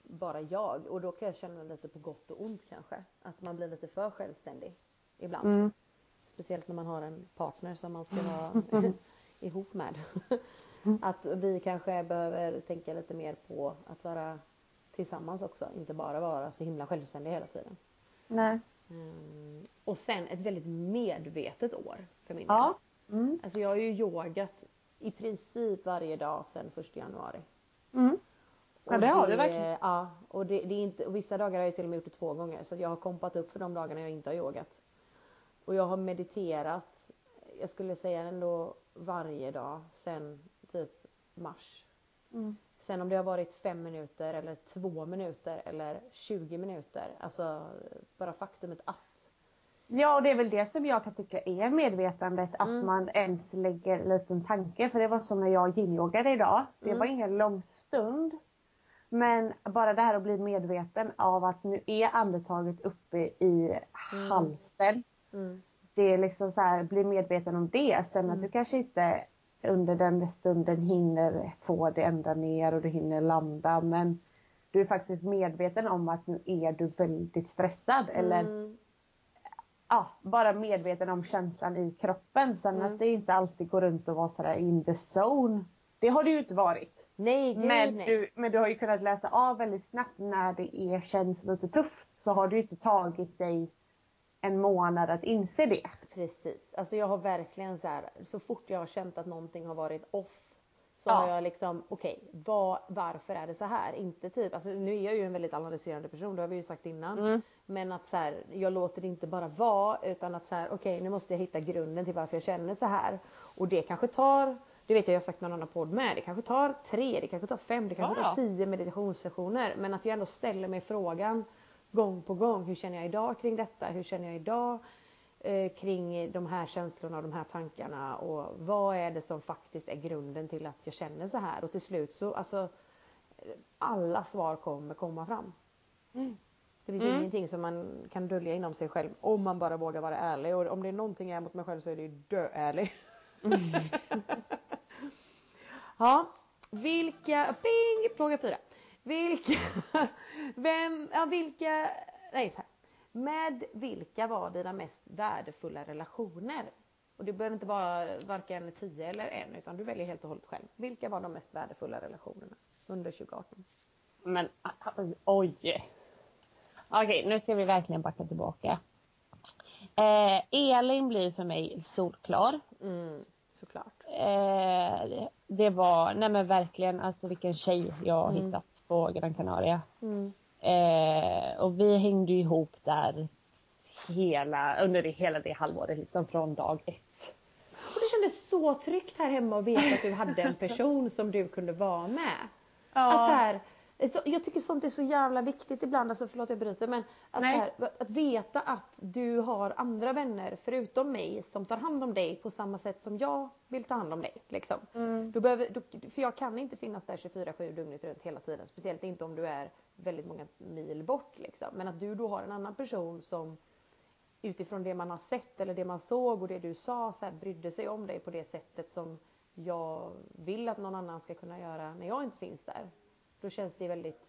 bara jag. Och då kan jag känna lite på gott och ont kanske. Att man blir lite för självständig ibland. Mm. Speciellt när man har en partner som man ska vara ihop med. att vi kanske behöver tänka lite mer på att vara tillsammans också, inte bara vara så himla självständiga hela tiden. Nej. Mm. Och sen ett väldigt medvetet år för min Ja. Mm. Alltså jag har ju yogat i princip varje dag sedan 1 januari. Mm. Ja, det har du verkligen. Ja, och, det, det är inte, och vissa dagar har jag till och med gjort det två gånger så jag har kompat upp för de dagarna jag inte har yogat. Och jag har mediterat, jag skulle säga ändå varje dag sedan typ mars. Mm. Sen om det har varit fem minuter eller två minuter eller 20 minuter, alltså bara faktumet att. Ja, och det är väl det som jag kan tycka är medvetandet, att Mm. man ens lägger en liten tanke. För det var som när jag yin-yogade idag. Det Mm. var ingen lång stund. Men bara det här att bli medveten av att nu är andetaget uppe i halsen. Mm. Det är liksom så här, bli medveten om det. Sen att du kanske inte under den stunden hinner få det ända ner och du hinner landa. Men du är faktiskt medveten om att nu är du väldigt stressad. Eller Mm. Ja, bara medveten om känslan i kroppen. Sen Mm. att det inte alltid går runt och vara sådär in the zone. Det har det ju inte varit. Nej, gud Men nej. du, men du har ju kunnat läsa av väldigt snabbt när det är, känns lite tufft. Så har det ju inte tagit dig en månad att inse det. Precis. Alltså jag har verkligen så här, så fort jag har känt att någonting har varit off så Ja. har jag liksom, okej, vad- varför är det så här? Inte typ, alltså nu är jag ju en väldigt analyserande person, det har vi ju sagt innan. Mm. Men att så här, jag låter det inte bara vara utan att så här, okej nu måste jag hitta grunden till varför jag känner så här. Och det kanske tar, det vet jag jag har sagt någon annan podd med, det kanske tar tre, det kanske tar fem, det kanske Ja. tar tio meditationssessioner. Men att jag ändå ställer mig frågan gång på gång, hur känner jag idag kring detta? Hur känner jag idag? Eh, kring de här känslorna och de här tankarna och vad är det som faktiskt är grunden till att jag känner så här och till slut så alltså alla svar kommer komma fram. Det finns Mm. ingenting som man kan dölja inom sig själv om man bara vågar vara ärlig och om det är någonting jag är mot mig själv så är det ju dö-ärlig. ja, vilka, bing, fråga fyra. Vilka, vem, ja vilka, nej så här. Med vilka var dina mest värdefulla relationer? Och det behöver inte vara varken 10 eller en utan du väljer helt och hållet själv. Vilka var de mest värdefulla relationerna under 2018? Men oj. Okej, nu ska vi verkligen backa tillbaka. Eh, Elin blir för mig solklar. Mm, såklart. Eh, det var, nej men verkligen, alltså vilken tjej jag har Mm. hittat på Gran Canaria. Mm. Eh, och vi hängde ihop där hela, under det, hela det halvåret, liksom från dag ett. Och det kändes så tryggt här hemma att veta att du hade en person som du kunde vara med. Alltså här, så, jag tycker sånt är så jävla viktigt ibland, alltså förlåt jag bryter men att, här, att veta att du har andra vänner förutom mig som tar hand om dig på samma sätt som jag vill ta hand om dig. Liksom. Mm. Du behöver, du, för jag kan inte finnas där 24-7 dygnet runt hela tiden. Speciellt inte om du är väldigt många mil bort. Liksom. Men att du då har en annan person som utifrån det man har sett eller det man såg och det du sa så här, brydde sig om dig på det sättet som jag vill att någon annan ska kunna göra när jag inte finns där. Då känns det väldigt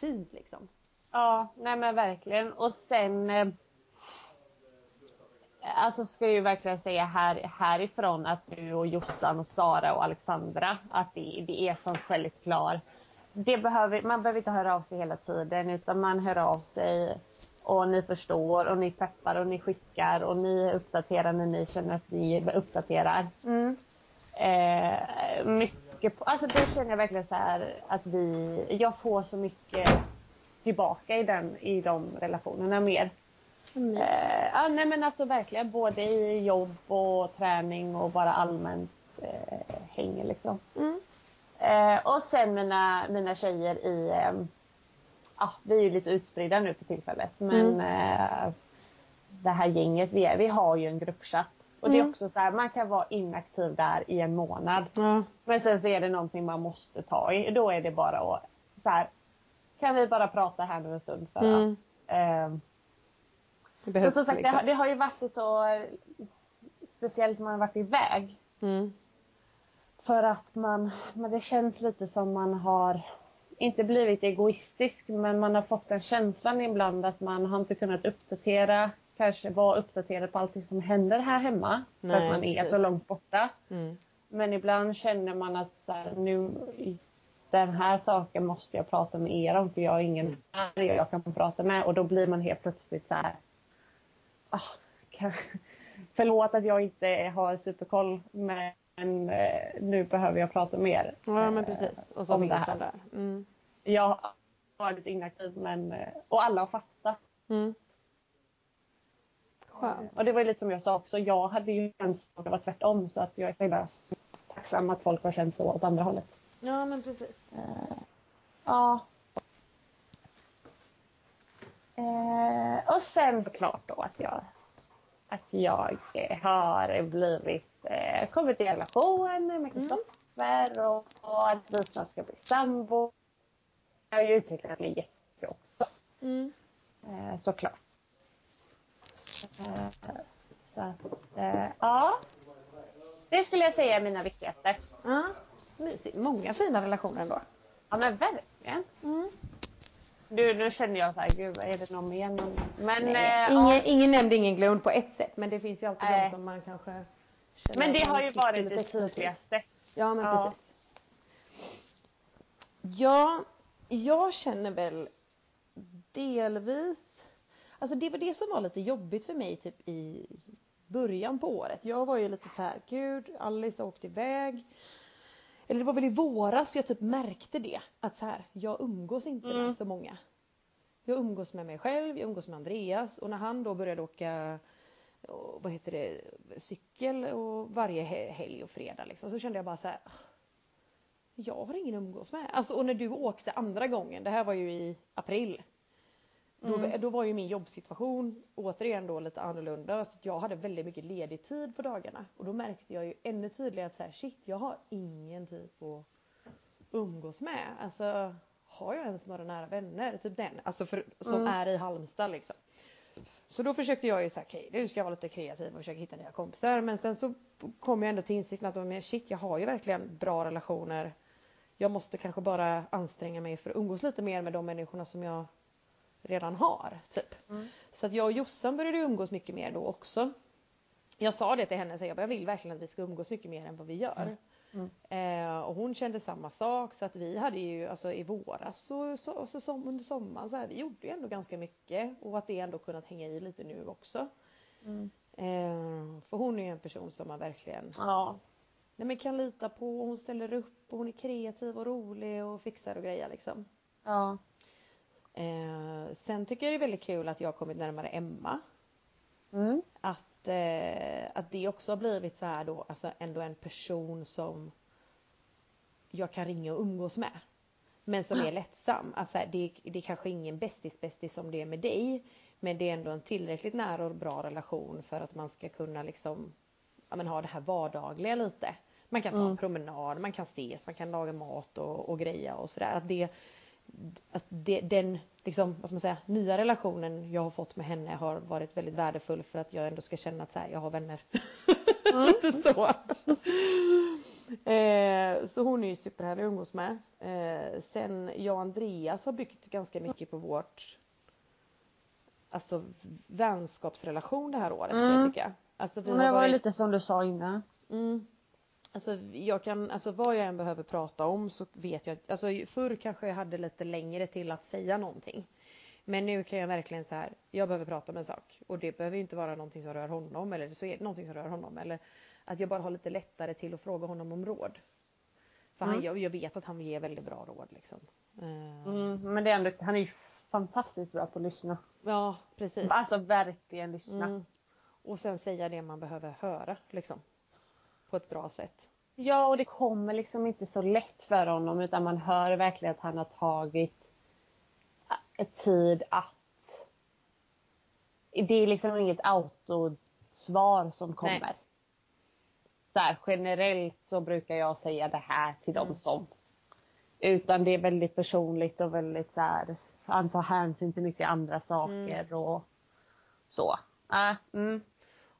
fint liksom. Ja, nej men verkligen. Och sen eh, Alltså ska jag ju verkligen säga här, härifrån att du och Jossan och Sara och Alexandra att det, det är som självklar. Det behöver, man behöver inte höra av sig hela tiden utan man hör av sig och ni förstår och ni peppar och ni skickar och ni uppdaterar när ni känner att ni uppdaterar. Eh, mycket på, alltså det känner jag verkligen så här att vi, jag får så mycket tillbaka i, den, i de relationerna mer. Eh, ja, nej men alltså verkligen både i jobb och träning och bara allmänt eh, häng liksom. Mm. Eh, och sen mina, mina tjejer i, eh, ja vi är ju lite utspridda nu för tillfället men eh, det här gänget vi är, vi har ju en gruppchatt. Och det är Mm. också så här, man kan vara inaktiv där i en månad. Ja. Men sen så är det någonting man måste ta i. Då är det bara att så här, kan vi bara prata här nu en stund för Mm. att eh, Det behövs som sagt, det, liksom. har, det har ju varit så speciellt när man har varit iväg. Mm. För att man, men det känns lite som man har, inte blivit egoistisk, men man har fått den känslan ibland att man har inte kunnat uppdatera, kanske vara uppdaterad på allting som händer här hemma. för Nej, att man är precis. så långt borta. Mm. Men ibland känner man att så här, nu, den här saken måste jag prata med er om för jag har ingen här jag kan prata med och då blir man helt plötsligt så här. Ah, kan, förlåt att jag inte har superkoll men eh, nu behöver jag prata mer. Ja men precis. Och så om finns det här. den där. Mm. Jag har varit inaktiv men, eh, och alla har fattat. Mm. Skönt. Och det var lite som jag sa också, jag hade ju känt att det var tvärtom så att jag är himla tacksam att folk har känt så åt andra hållet. Ja men precis. Eh, ja. Eh, och sen såklart då att jag, att jag eh, har blivit, eh, kommit i relation med Kristoffer och, och att vi snart ska bli sambo. Jag har ju utvecklat mig jättemycket också. Mm. Eh, såklart. Så att, eh, ja. Det skulle jag säga är mina viktigaste. Ja, mysigt. Många fina relationer ändå. Ja men verkligen. Mm. Du, nu känner jag så här, gud är det någon mer? Men, Nej, eh, ingen, ja. ingen nämnd, ingen glömd på ett sätt. Men det finns ju alltid de som man kanske känner men det har ju varit det tydligaste. Ja men Ja. precis. Ja, jag känner väl delvis Alltså det var det som var lite jobbigt för mig typ i början på året. Jag var ju lite så här, gud Alice har åkt iväg. Eller det var väl i våras jag typ märkte det. Att så här, jag umgås inte Mm. med så många. Jag umgås med mig själv, jag umgås med Andreas och när han då började åka vad heter det, cykel och varje he- helg och fredag liksom, så kände jag bara så här. "Ah, Jag har ingen umgås med. Alltså, och när du åkte andra gången, det här var ju i april. Då, Mm. då var ju min jobbsituation återigen då lite annorlunda. Så att jag hade väldigt mycket ledig tid på dagarna. Och då märkte jag ju ännu tydligare att så här, shit, jag har ingen tid att umgås med. Alltså, har jag ens några nära vänner? Typ den, alltså för, som Mm. är i Halmstad liksom. Så då försökte jag ju säga, okej nu ska jag vara lite kreativ och försöka hitta nya kompisar. Men sen så kom jag ändå till insikten att men shit, jag har ju verkligen bra relationer. Jag måste kanske bara anstränga mig för att umgås lite mer med de människorna som jag redan har. Typ. Mm. Så att jag och Jossan började umgås mycket mer då också. Jag sa det till henne, så jag, bara, jag vill verkligen att vi ska umgås mycket mer än vad vi gör. Mm. Eh, och hon kände samma sak så att vi hade ju alltså i våras och så, så, som, under sommaren så här, vi gjorde ju ändå ganska mycket och att det ändå kunnat hänga i lite nu också. Mm. Eh, för hon är ju en person som man verkligen Ja. nej, men kan lita på. Hon ställer upp och hon är kreativ och rolig och fixar och grejer liksom. Ja. Eh, sen tycker jag det är väldigt kul att jag har kommit närmare Emma. Mm. Att, eh, att det också har blivit så här då, alltså ändå en person som jag kan ringa och umgås med. Men som är lättsam. Alltså det, det är kanske ingen bästis bästis som det är med dig. Men det är ändå en tillräckligt nära och bra relation för att man ska kunna liksom ja, men ha det här vardagliga lite. Man kan ta en Mm. promenad, man kan ses, man kan laga mat och, och greja och sådär. Att det, att det, den liksom, vad man säga, nya relationen jag har fått med henne har varit väldigt värdefull för att jag ändå ska känna att så här, jag har vänner. Lite så. eh, så hon är ju superhärlig att umgås med. Eh, sen jag och Andreas har byggt ganska mycket på vårt alltså vänskapsrelation det här året kan jag Mm. tycka. Alltså, vi Men har det var varit- ju lite som du sa innan. Mm. Alltså jag kan, alltså vad jag än behöver prata om så vet jag, alltså förr kanske jag hade lite längre till att säga någonting. Men nu kan jag verkligen så här, jag behöver prata om en sak och det behöver inte vara någonting som rör honom eller så är det någonting som rör honom eller att jag bara har lite lättare till att fråga honom om råd. För han, Mm. jag, jag vet att han ger väldigt bra råd liksom. Eh, Mm. Men det är ändå, han är ju fantastiskt bra på att lyssna. Ja precis. Alltså verkligen lyssna. Mm. Och sen säga det man behöver höra liksom. På ett bra sätt. Ja, och det kommer liksom inte så lätt för honom utan man hör verkligen att han har tagit tid att... Det är liksom inget autosvar som kommer. Nej. Så här, generellt så brukar jag säga det här till Mm. dem som... Utan det är väldigt personligt och väldigt så här... Han tar hänsyn till mycket andra saker och så. Äh, mm.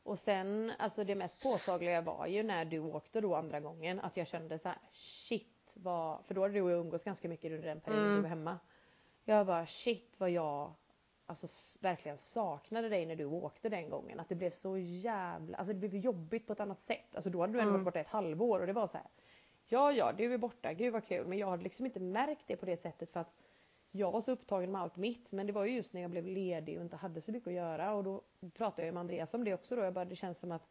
Och sen, alltså det mest påtagliga var ju när du åkte då andra gången att jag kände så här, shit vad, för då hade du och jag umgås ganska mycket under den perioden Mm. du var hemma. Jag bara shit vad jag alltså verkligen saknade dig när du åkte den gången. Att det blev så jävla, alltså det blev jobbigt på ett annat sätt. Alltså då hade du ändå Mm. varit borta ett halvår och det var så här. Ja, ja, du är borta, gud vad kul. Men jag hade liksom inte märkt det på det sättet för att jag var så upptagen med allt mitt. Men det var ju just när jag blev ledig och inte hade så mycket att göra och då pratade jag med Andreas om det också då. Jag bara, det känns som att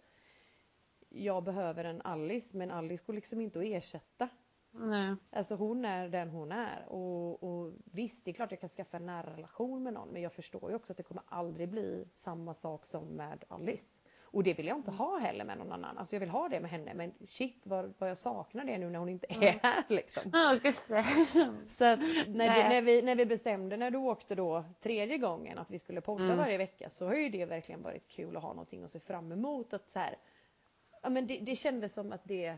jag behöver en Alice men Alice går liksom inte att ersätta. Nej. Alltså hon är den hon är och, och visst det är klart jag kan skaffa en nära relation med någon men jag förstår ju också att det kommer aldrig bli samma sak som med Alice. Och det vill jag inte ha heller med någon annan. Alltså jag vill ha det med henne men shit vad, vad jag saknar det nu när hon inte är här liksom. Så att när, det, när, vi, när vi bestämde när du åkte då tredje gången att vi skulle podda Mm. varje vecka så har ju det verkligen varit kul att ha någonting att se fram emot. Att så här, ja, men det, det kändes som att det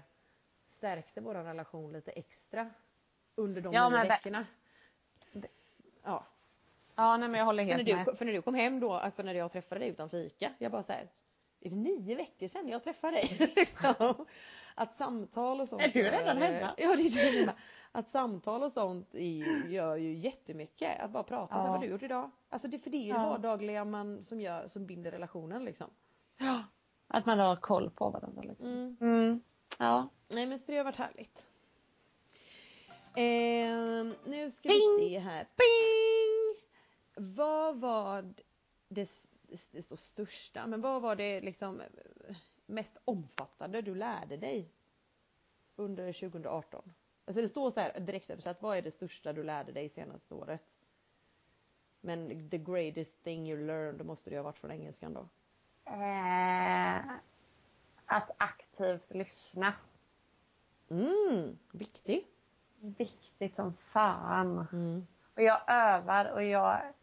stärkte vår relation lite extra under de Ja, nio veckorna. Ja. Ja, nej, men jag håller För helt när, med. du, för när du kom hem då, alltså när jag träffade dig utan fika, jag bara så här, är det nio veckor sedan jag träffade dig? liksom. Att samtal och sånt. Är du redan gör- hemma? Ja, det är du hemma. Att samtal och sånt är, gör ju jättemycket. Att bara prata, så här, Ja. vad har du gjort idag? Alltså det, för det är ju det Ja. vardagliga man, som, gör, som binder relationen liksom. Ja. Att man har koll på varandra. Liksom. Mm. Mm. Ja. Nej men så det har varit härligt. Ehm, nu ska Ping! vi se här. Ping! Vad var det, det står största, men vad var det liksom eh, mest omfattande du lärde dig under 2018? Alltså det står så här direkt översatt, vad är det största du lärde dig senaste året? Men the greatest thing you learned, måste det ju ha varit från engelskan då. Eh, att aktivt lyssna. Mm, viktig. Viktigt som fan. Mm, Och jag övar och jag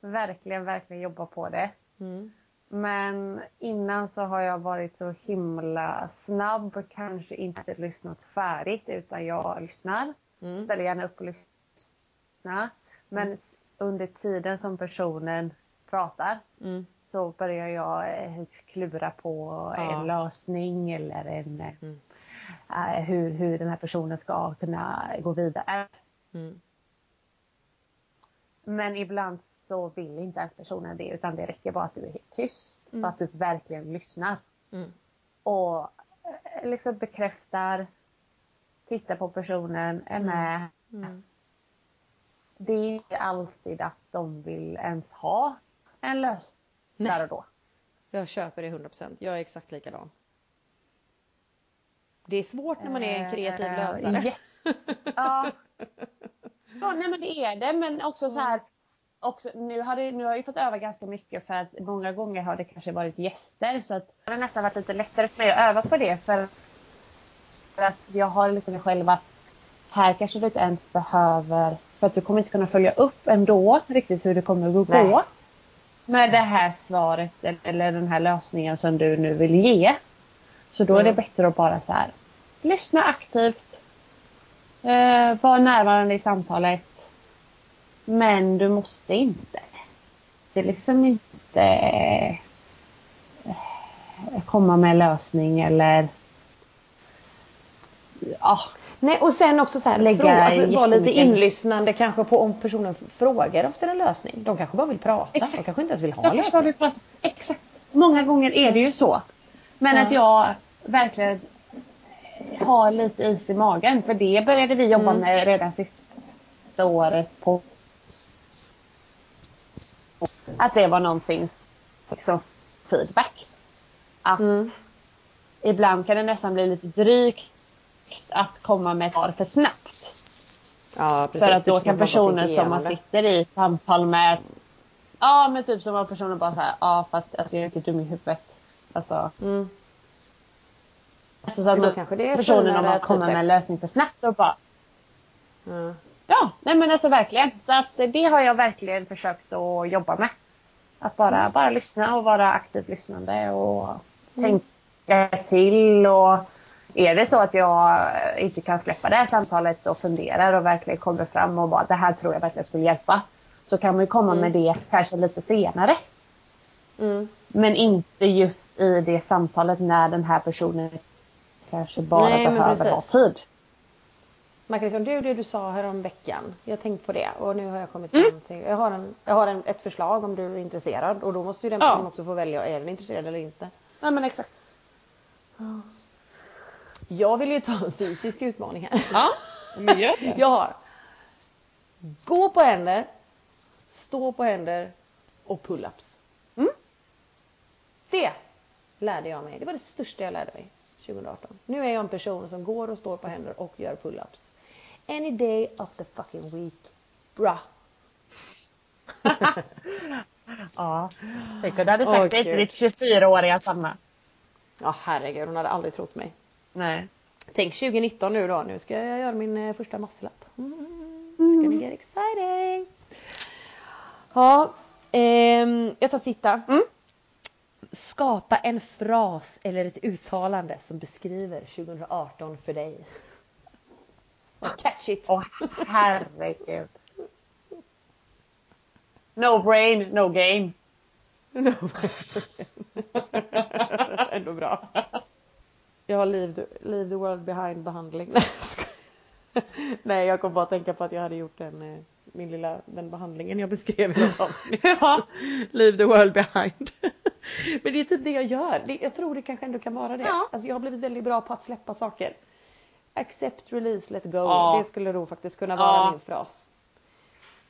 verkligen, verkligen jobbar på det. Mm, Men innan så har jag varit så himla snabb och kanske inte lyssnat färdigt utan jag lyssnar. mm, Ställer gärna upp och lyssnar. Men under tiden som personen pratar mm, så börjar jag eh, klura på Ja. en lösning eller en, Mm. eh, hur, hur den här personen ska kunna gå vidare. mm. Men ibland så vill inte ens personen det utan det räcker bara att du är helt tyst. Mm. Så att du verkligen lyssnar. Mm. Och eh, liksom bekräftar, tittar på personen, är med. Mm. Det är inte alltid att de vill ens ha en lösning där och då. Jag köper det 100%. Jag är exakt likadan. Det är svårt när man är en kreativ Eh, lösare. ja. ja, nej men det är det. Men också så här. Också, nu, har det, nu har jag fått öva ganska mycket för att många gånger har det kanske varit gäster så att det har nästan varit lite lättare för mig att öva på det för, för att jag har lite med själv att här kanske du inte ens behöver för att du kommer inte kunna följa upp ändå riktigt hur det kommer att gå Nej. med det här svaret eller den här lösningen som du nu vill ge. Så då är det Mm. bättre att bara så här lyssna aktivt. Eh, var närvarande i samtalet. Men du måste inte. Det är liksom inte eh, komma med en lösning eller ja, Nej och sen också så här, Lägga alltså, vara lite inlyssnande kanske på om personen frågar efter en lösning. De kanske bara vill prata. Exakt. De kanske inte ens vill ha en lösning. Exakt. Många gånger är det ju så. Men Ja. att jag verkligen har lite is i magen. För det började vi jobba Mm. med redan sista året på att det var någonting liksom feedback. Att Mm. ibland kan det nästan bli lite drygt att komma med ett svar för snabbt. Ja precis. För att då Typ kan bara personen tänker som man sitter i samtal med Ja men typ som att personen bara såhär, ja fast alltså, jag är inte dum i huvudet. Alltså. Mm. alltså så att då man, kanske det är personen om man kommer typ med en lösning för snabbt och bara Ja. Ja, nej men alltså verkligen. Så att det har jag verkligen försökt att jobba med. Att bara, Mm. bara lyssna och vara aktivt lyssnande och tänka till och är det så att jag inte kan släppa det här samtalet och funderar och verkligen kommer fram och bara det här tror jag verkligen skulle hjälpa. Så kan man ju komma med det kanske lite senare. Mm. Men inte just i det samtalet när den här personen kanske bara Nej, behöver ha tid. Man kan liksom, du det du sa här om veckan. Jag har tänkt på det och nu har jag kommit fram till, jag har, en, jag har en, ett förslag om du är intresserad och då måste ju den Ja. personen också få välja, är den intresserad eller inte? Ja men exakt. Jag vill ju ta en fysisk utmaning här. Ja, men gör det. Jag har gå på händer, stå på händer och pull-ups. Mm. Det lärde jag mig. Det var det största jag lärde mig 2018. Nu är jag en person som går och står på händer och gör pull-ups. Any day of the fucking week. Bra. Ja. Tänk om du hade Åh, sagt det till ditt 24-åriga Sanna. Ja herregud, hon hade aldrig trott mig. Nej. Tänk 2019 nu då. Nu ska jag göra min eh, första masslapp. Mm. Ska ni get exciting? Ja, ehm, jag tar sista. Mm. Skapa en fras eller ett uttalande som beskriver 2018 för dig. Catch it! Åh herregud. No brain, no gain. Ändå bra. Jag har leave the, leave the world behind behandling. Nej, jag kom bara att tänka på att jag hade gjort den, eh, min lilla, den behandlingen jag beskrev i något avsnitt. Ja. Leave the world behind. Men det är typ det jag gör. Jag tror det kanske ändå kan vara det. Ja. Alltså jag har blivit väldigt bra på att släppa saker. Accept, release, let go. Ja. Det skulle nog faktiskt kunna vara Ja. min fras.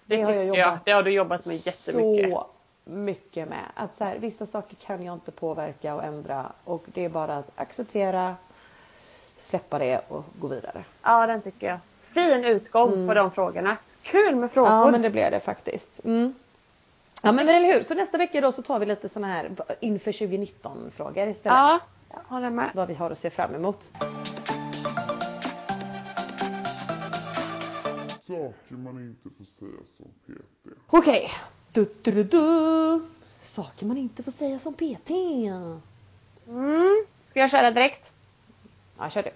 Det, Det har jag tycker jag. jobbat Det har du jobbat med jättemycket. Så mycket med. Att så här, vissa saker kan jag inte påverka och ändra och det är bara att acceptera, släppa det och gå vidare. Ja, den tycker jag. Fin utgång på de frågorna. Kul med frågor. Ja men det blev det faktiskt. Mm. Ja men, men eller hur, så nästa vecka då så tar vi lite såna här inför 2019 frågor istället. ja håller med. Vad vi har att se fram emot. Saker man inte får säga som PT. Okej. Du, du, du, du. Saker man inte får säga som PT. Mm. Ska jag köra direkt? Ja, kör du.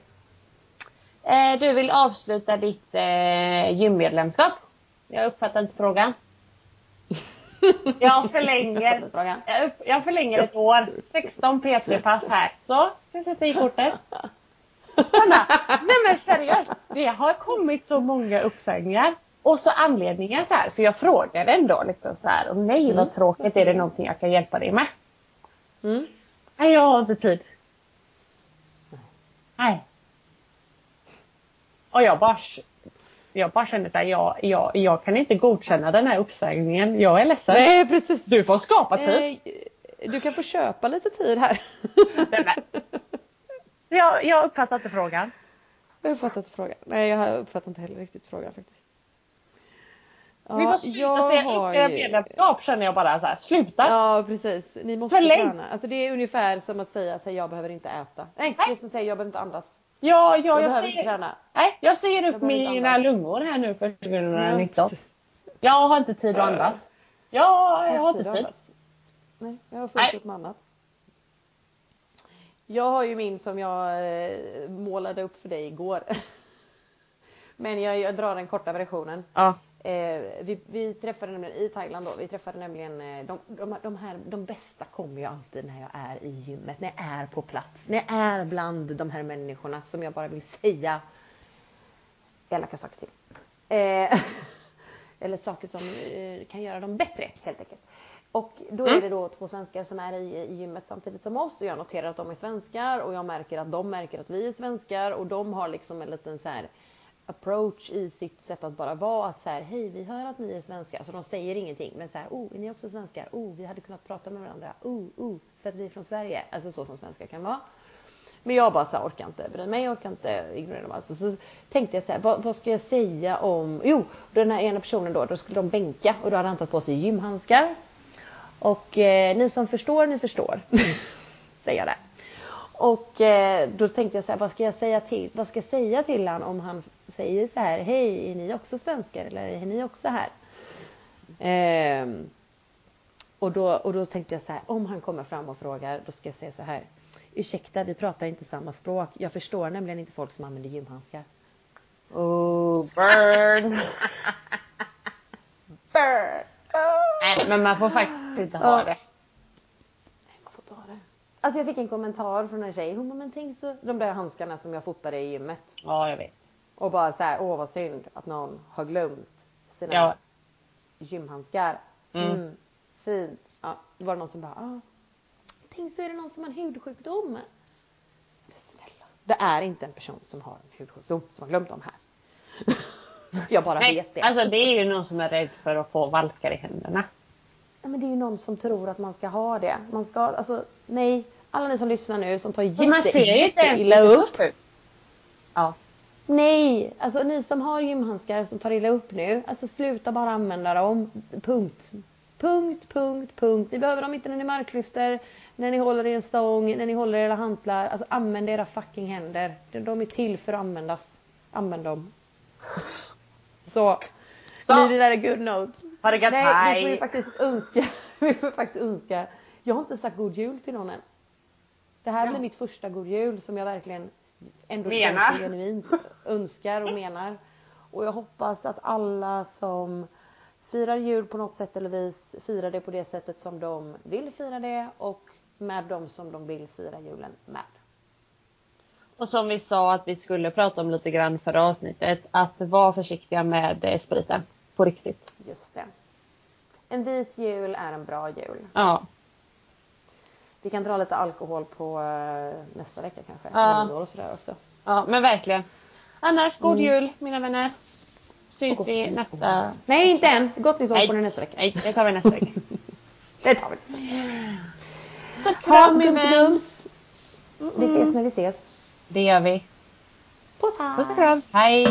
Eh, du vill avsluta ditt eh, gymmedlemskap? Jag uppfattar inte frågan. Jag förlänger, jag, upp, jag förlänger ett år. 16 PT-pass här. Så, jag sätta i kortet. Sanna, nej men seriöst. Det har kommit så många uppsägningar. Och så anledningar så här. För jag frågade ändå liksom så här. Nej vad tråkigt. Är det någonting jag kan hjälpa dig med? Mm. Nej, jag har inte tid. Nej. Och jag bara, jag bara kände att jag, jag, jag kan inte godkänna den här uppsägningen. Jag är ledsen. Nej precis. Du får skapa tid. Eh, du kan få köpa lite tid här. Nej, men. Jag, jag uppfattar inte frågan. Jag har uppfattat frågan. Nej jag har uppfattat inte heller riktigt frågan faktiskt. Ja, Ni får sluta jag säga har inte medlemskap känner jag bara så här. Sluta. Ja precis. Ni måste Förläng. träna. Alltså det är ungefär som att säga att jag behöver inte äta. Nej, Nej. det är som att säga jag behöver inte andas. Ja, ja, Jag, jag, behöver inte säger, träna. nej, jag säger upp inte mina lungor här nu för 2019. Ja, jag har inte tid att andas. Ja, jag har tid inte tid. Nej, jag har fullt upp med annat. Jag har ju min som jag eh, målade upp för dig igår. Men jag, jag drar den korta versionen. Ja. Eh, vi, vi träffade nämligen i Thailand då, vi träffade nämligen eh, de, de, de här, de bästa kommer ju alltid när jag är i gymmet, när jag är på plats, när jag är bland de här människorna som jag bara vill säga elaka saker till. Eh, eller saker som eh, kan göra dem bättre helt enkelt. Och då är det då två svenskar som är i, i gymmet samtidigt som oss och jag noterar att de är svenskar och jag märker att de märker att vi är svenskar och de har liksom en liten så här approach i sitt sätt att bara vara att så här hej vi hör att ni är svenskar så de säger ingenting men så här oh är ni också svenskar? Oh vi hade kunnat prata med varandra. Oh oh för att vi är från Sverige. Alltså så som svenskar kan vara. Men jag bara så här, orkar inte bry mig, jag orkar inte ignorera dem alls. Så tänkte jag så här, vad, vad ska jag säga om, jo, den här ena personen då, då skulle de bänka och då hade han tagit på sig gymhandskar. Och eh, ni som förstår, ni förstår. Säger jag där. Och eh, då tänkte jag så här, vad ska jag säga till, vad ska jag säga till han om han säger så här, hej, är ni också svenskar eller är ni också här? Ehm, och, då, och då tänkte jag så här, om han kommer fram och frågar, då ska jag säga så här. Ursäkta, vi pratar inte samma språk. Jag förstår nämligen inte folk som använder gymhandskar. Oh, burn. Burn! Nej, men man får faktiskt inte ha Ja. det. Man får ta det. Alltså jag fick en kommentar från en tjej. Hon bara, men tänk så, de där handskarna som jag fotade i gymmet. Ja, jag vet. Och bara så här, åh vad synd att någon har glömt sina Ja. gymhandskar. Mm. Mm. Fint. Ja, då var det någon som bara, ah, tänk så är det någon som har en hudsjukdom. Snälla, det är inte en person som har en hudsjukdom som har glömt dem här. Jag bara Nej, vet det. alltså det är ju någon som är rädd för att få valkar i händerna. Ja, men det är ju någon som tror att man ska ha det. Man ska, alltså nej. Alla ni som lyssnar nu som tar Men man jätte, ser ju inte illa lite upp. Ja. Nej, alltså ni som har gymhandskar som tar illa upp nu. Alltså sluta bara använda dem. Punkt. Punkt, punkt, punkt. Ni behöver dem inte när ni marklyfter, när ni håller i en stång, när ni håller i era hantlar. Alltså använd era fucking händer. De- De är till för att användas. Använd dem. Så. It at a good note. Ha det gött, Nej, vi hej. får ju faktiskt önska. Vi får faktiskt önska. Jag har inte sagt god jul till någon än. Det här Ja. blir mitt första god jul som jag verkligen ändå Menar. genuint önskar och menar. Och jag hoppas att alla som firar jul på något sätt eller vis firar det på det sättet som de vill fira det och med de som de vill fira julen med. Och som vi sa att vi skulle prata om lite grann förra avsnittet, att vara försiktiga med eh, spriten. På riktigt. Just det. En vit jul är en bra jul. Ja. Vi kan dra lite alkohol på eh, nästa vecka kanske. Ja. Och sådär också. ja, men verkligen. Annars, god Mm. jul mina vänner. Syns vi nästa... Nej, inte än. Gott nytt år på den nästa vecka. Nej, det tar vi nästa vecka. Det tar vi. Så Ha kram min vän. Vi ses när vi ses. Det gör vi. Puss och kram. Hej!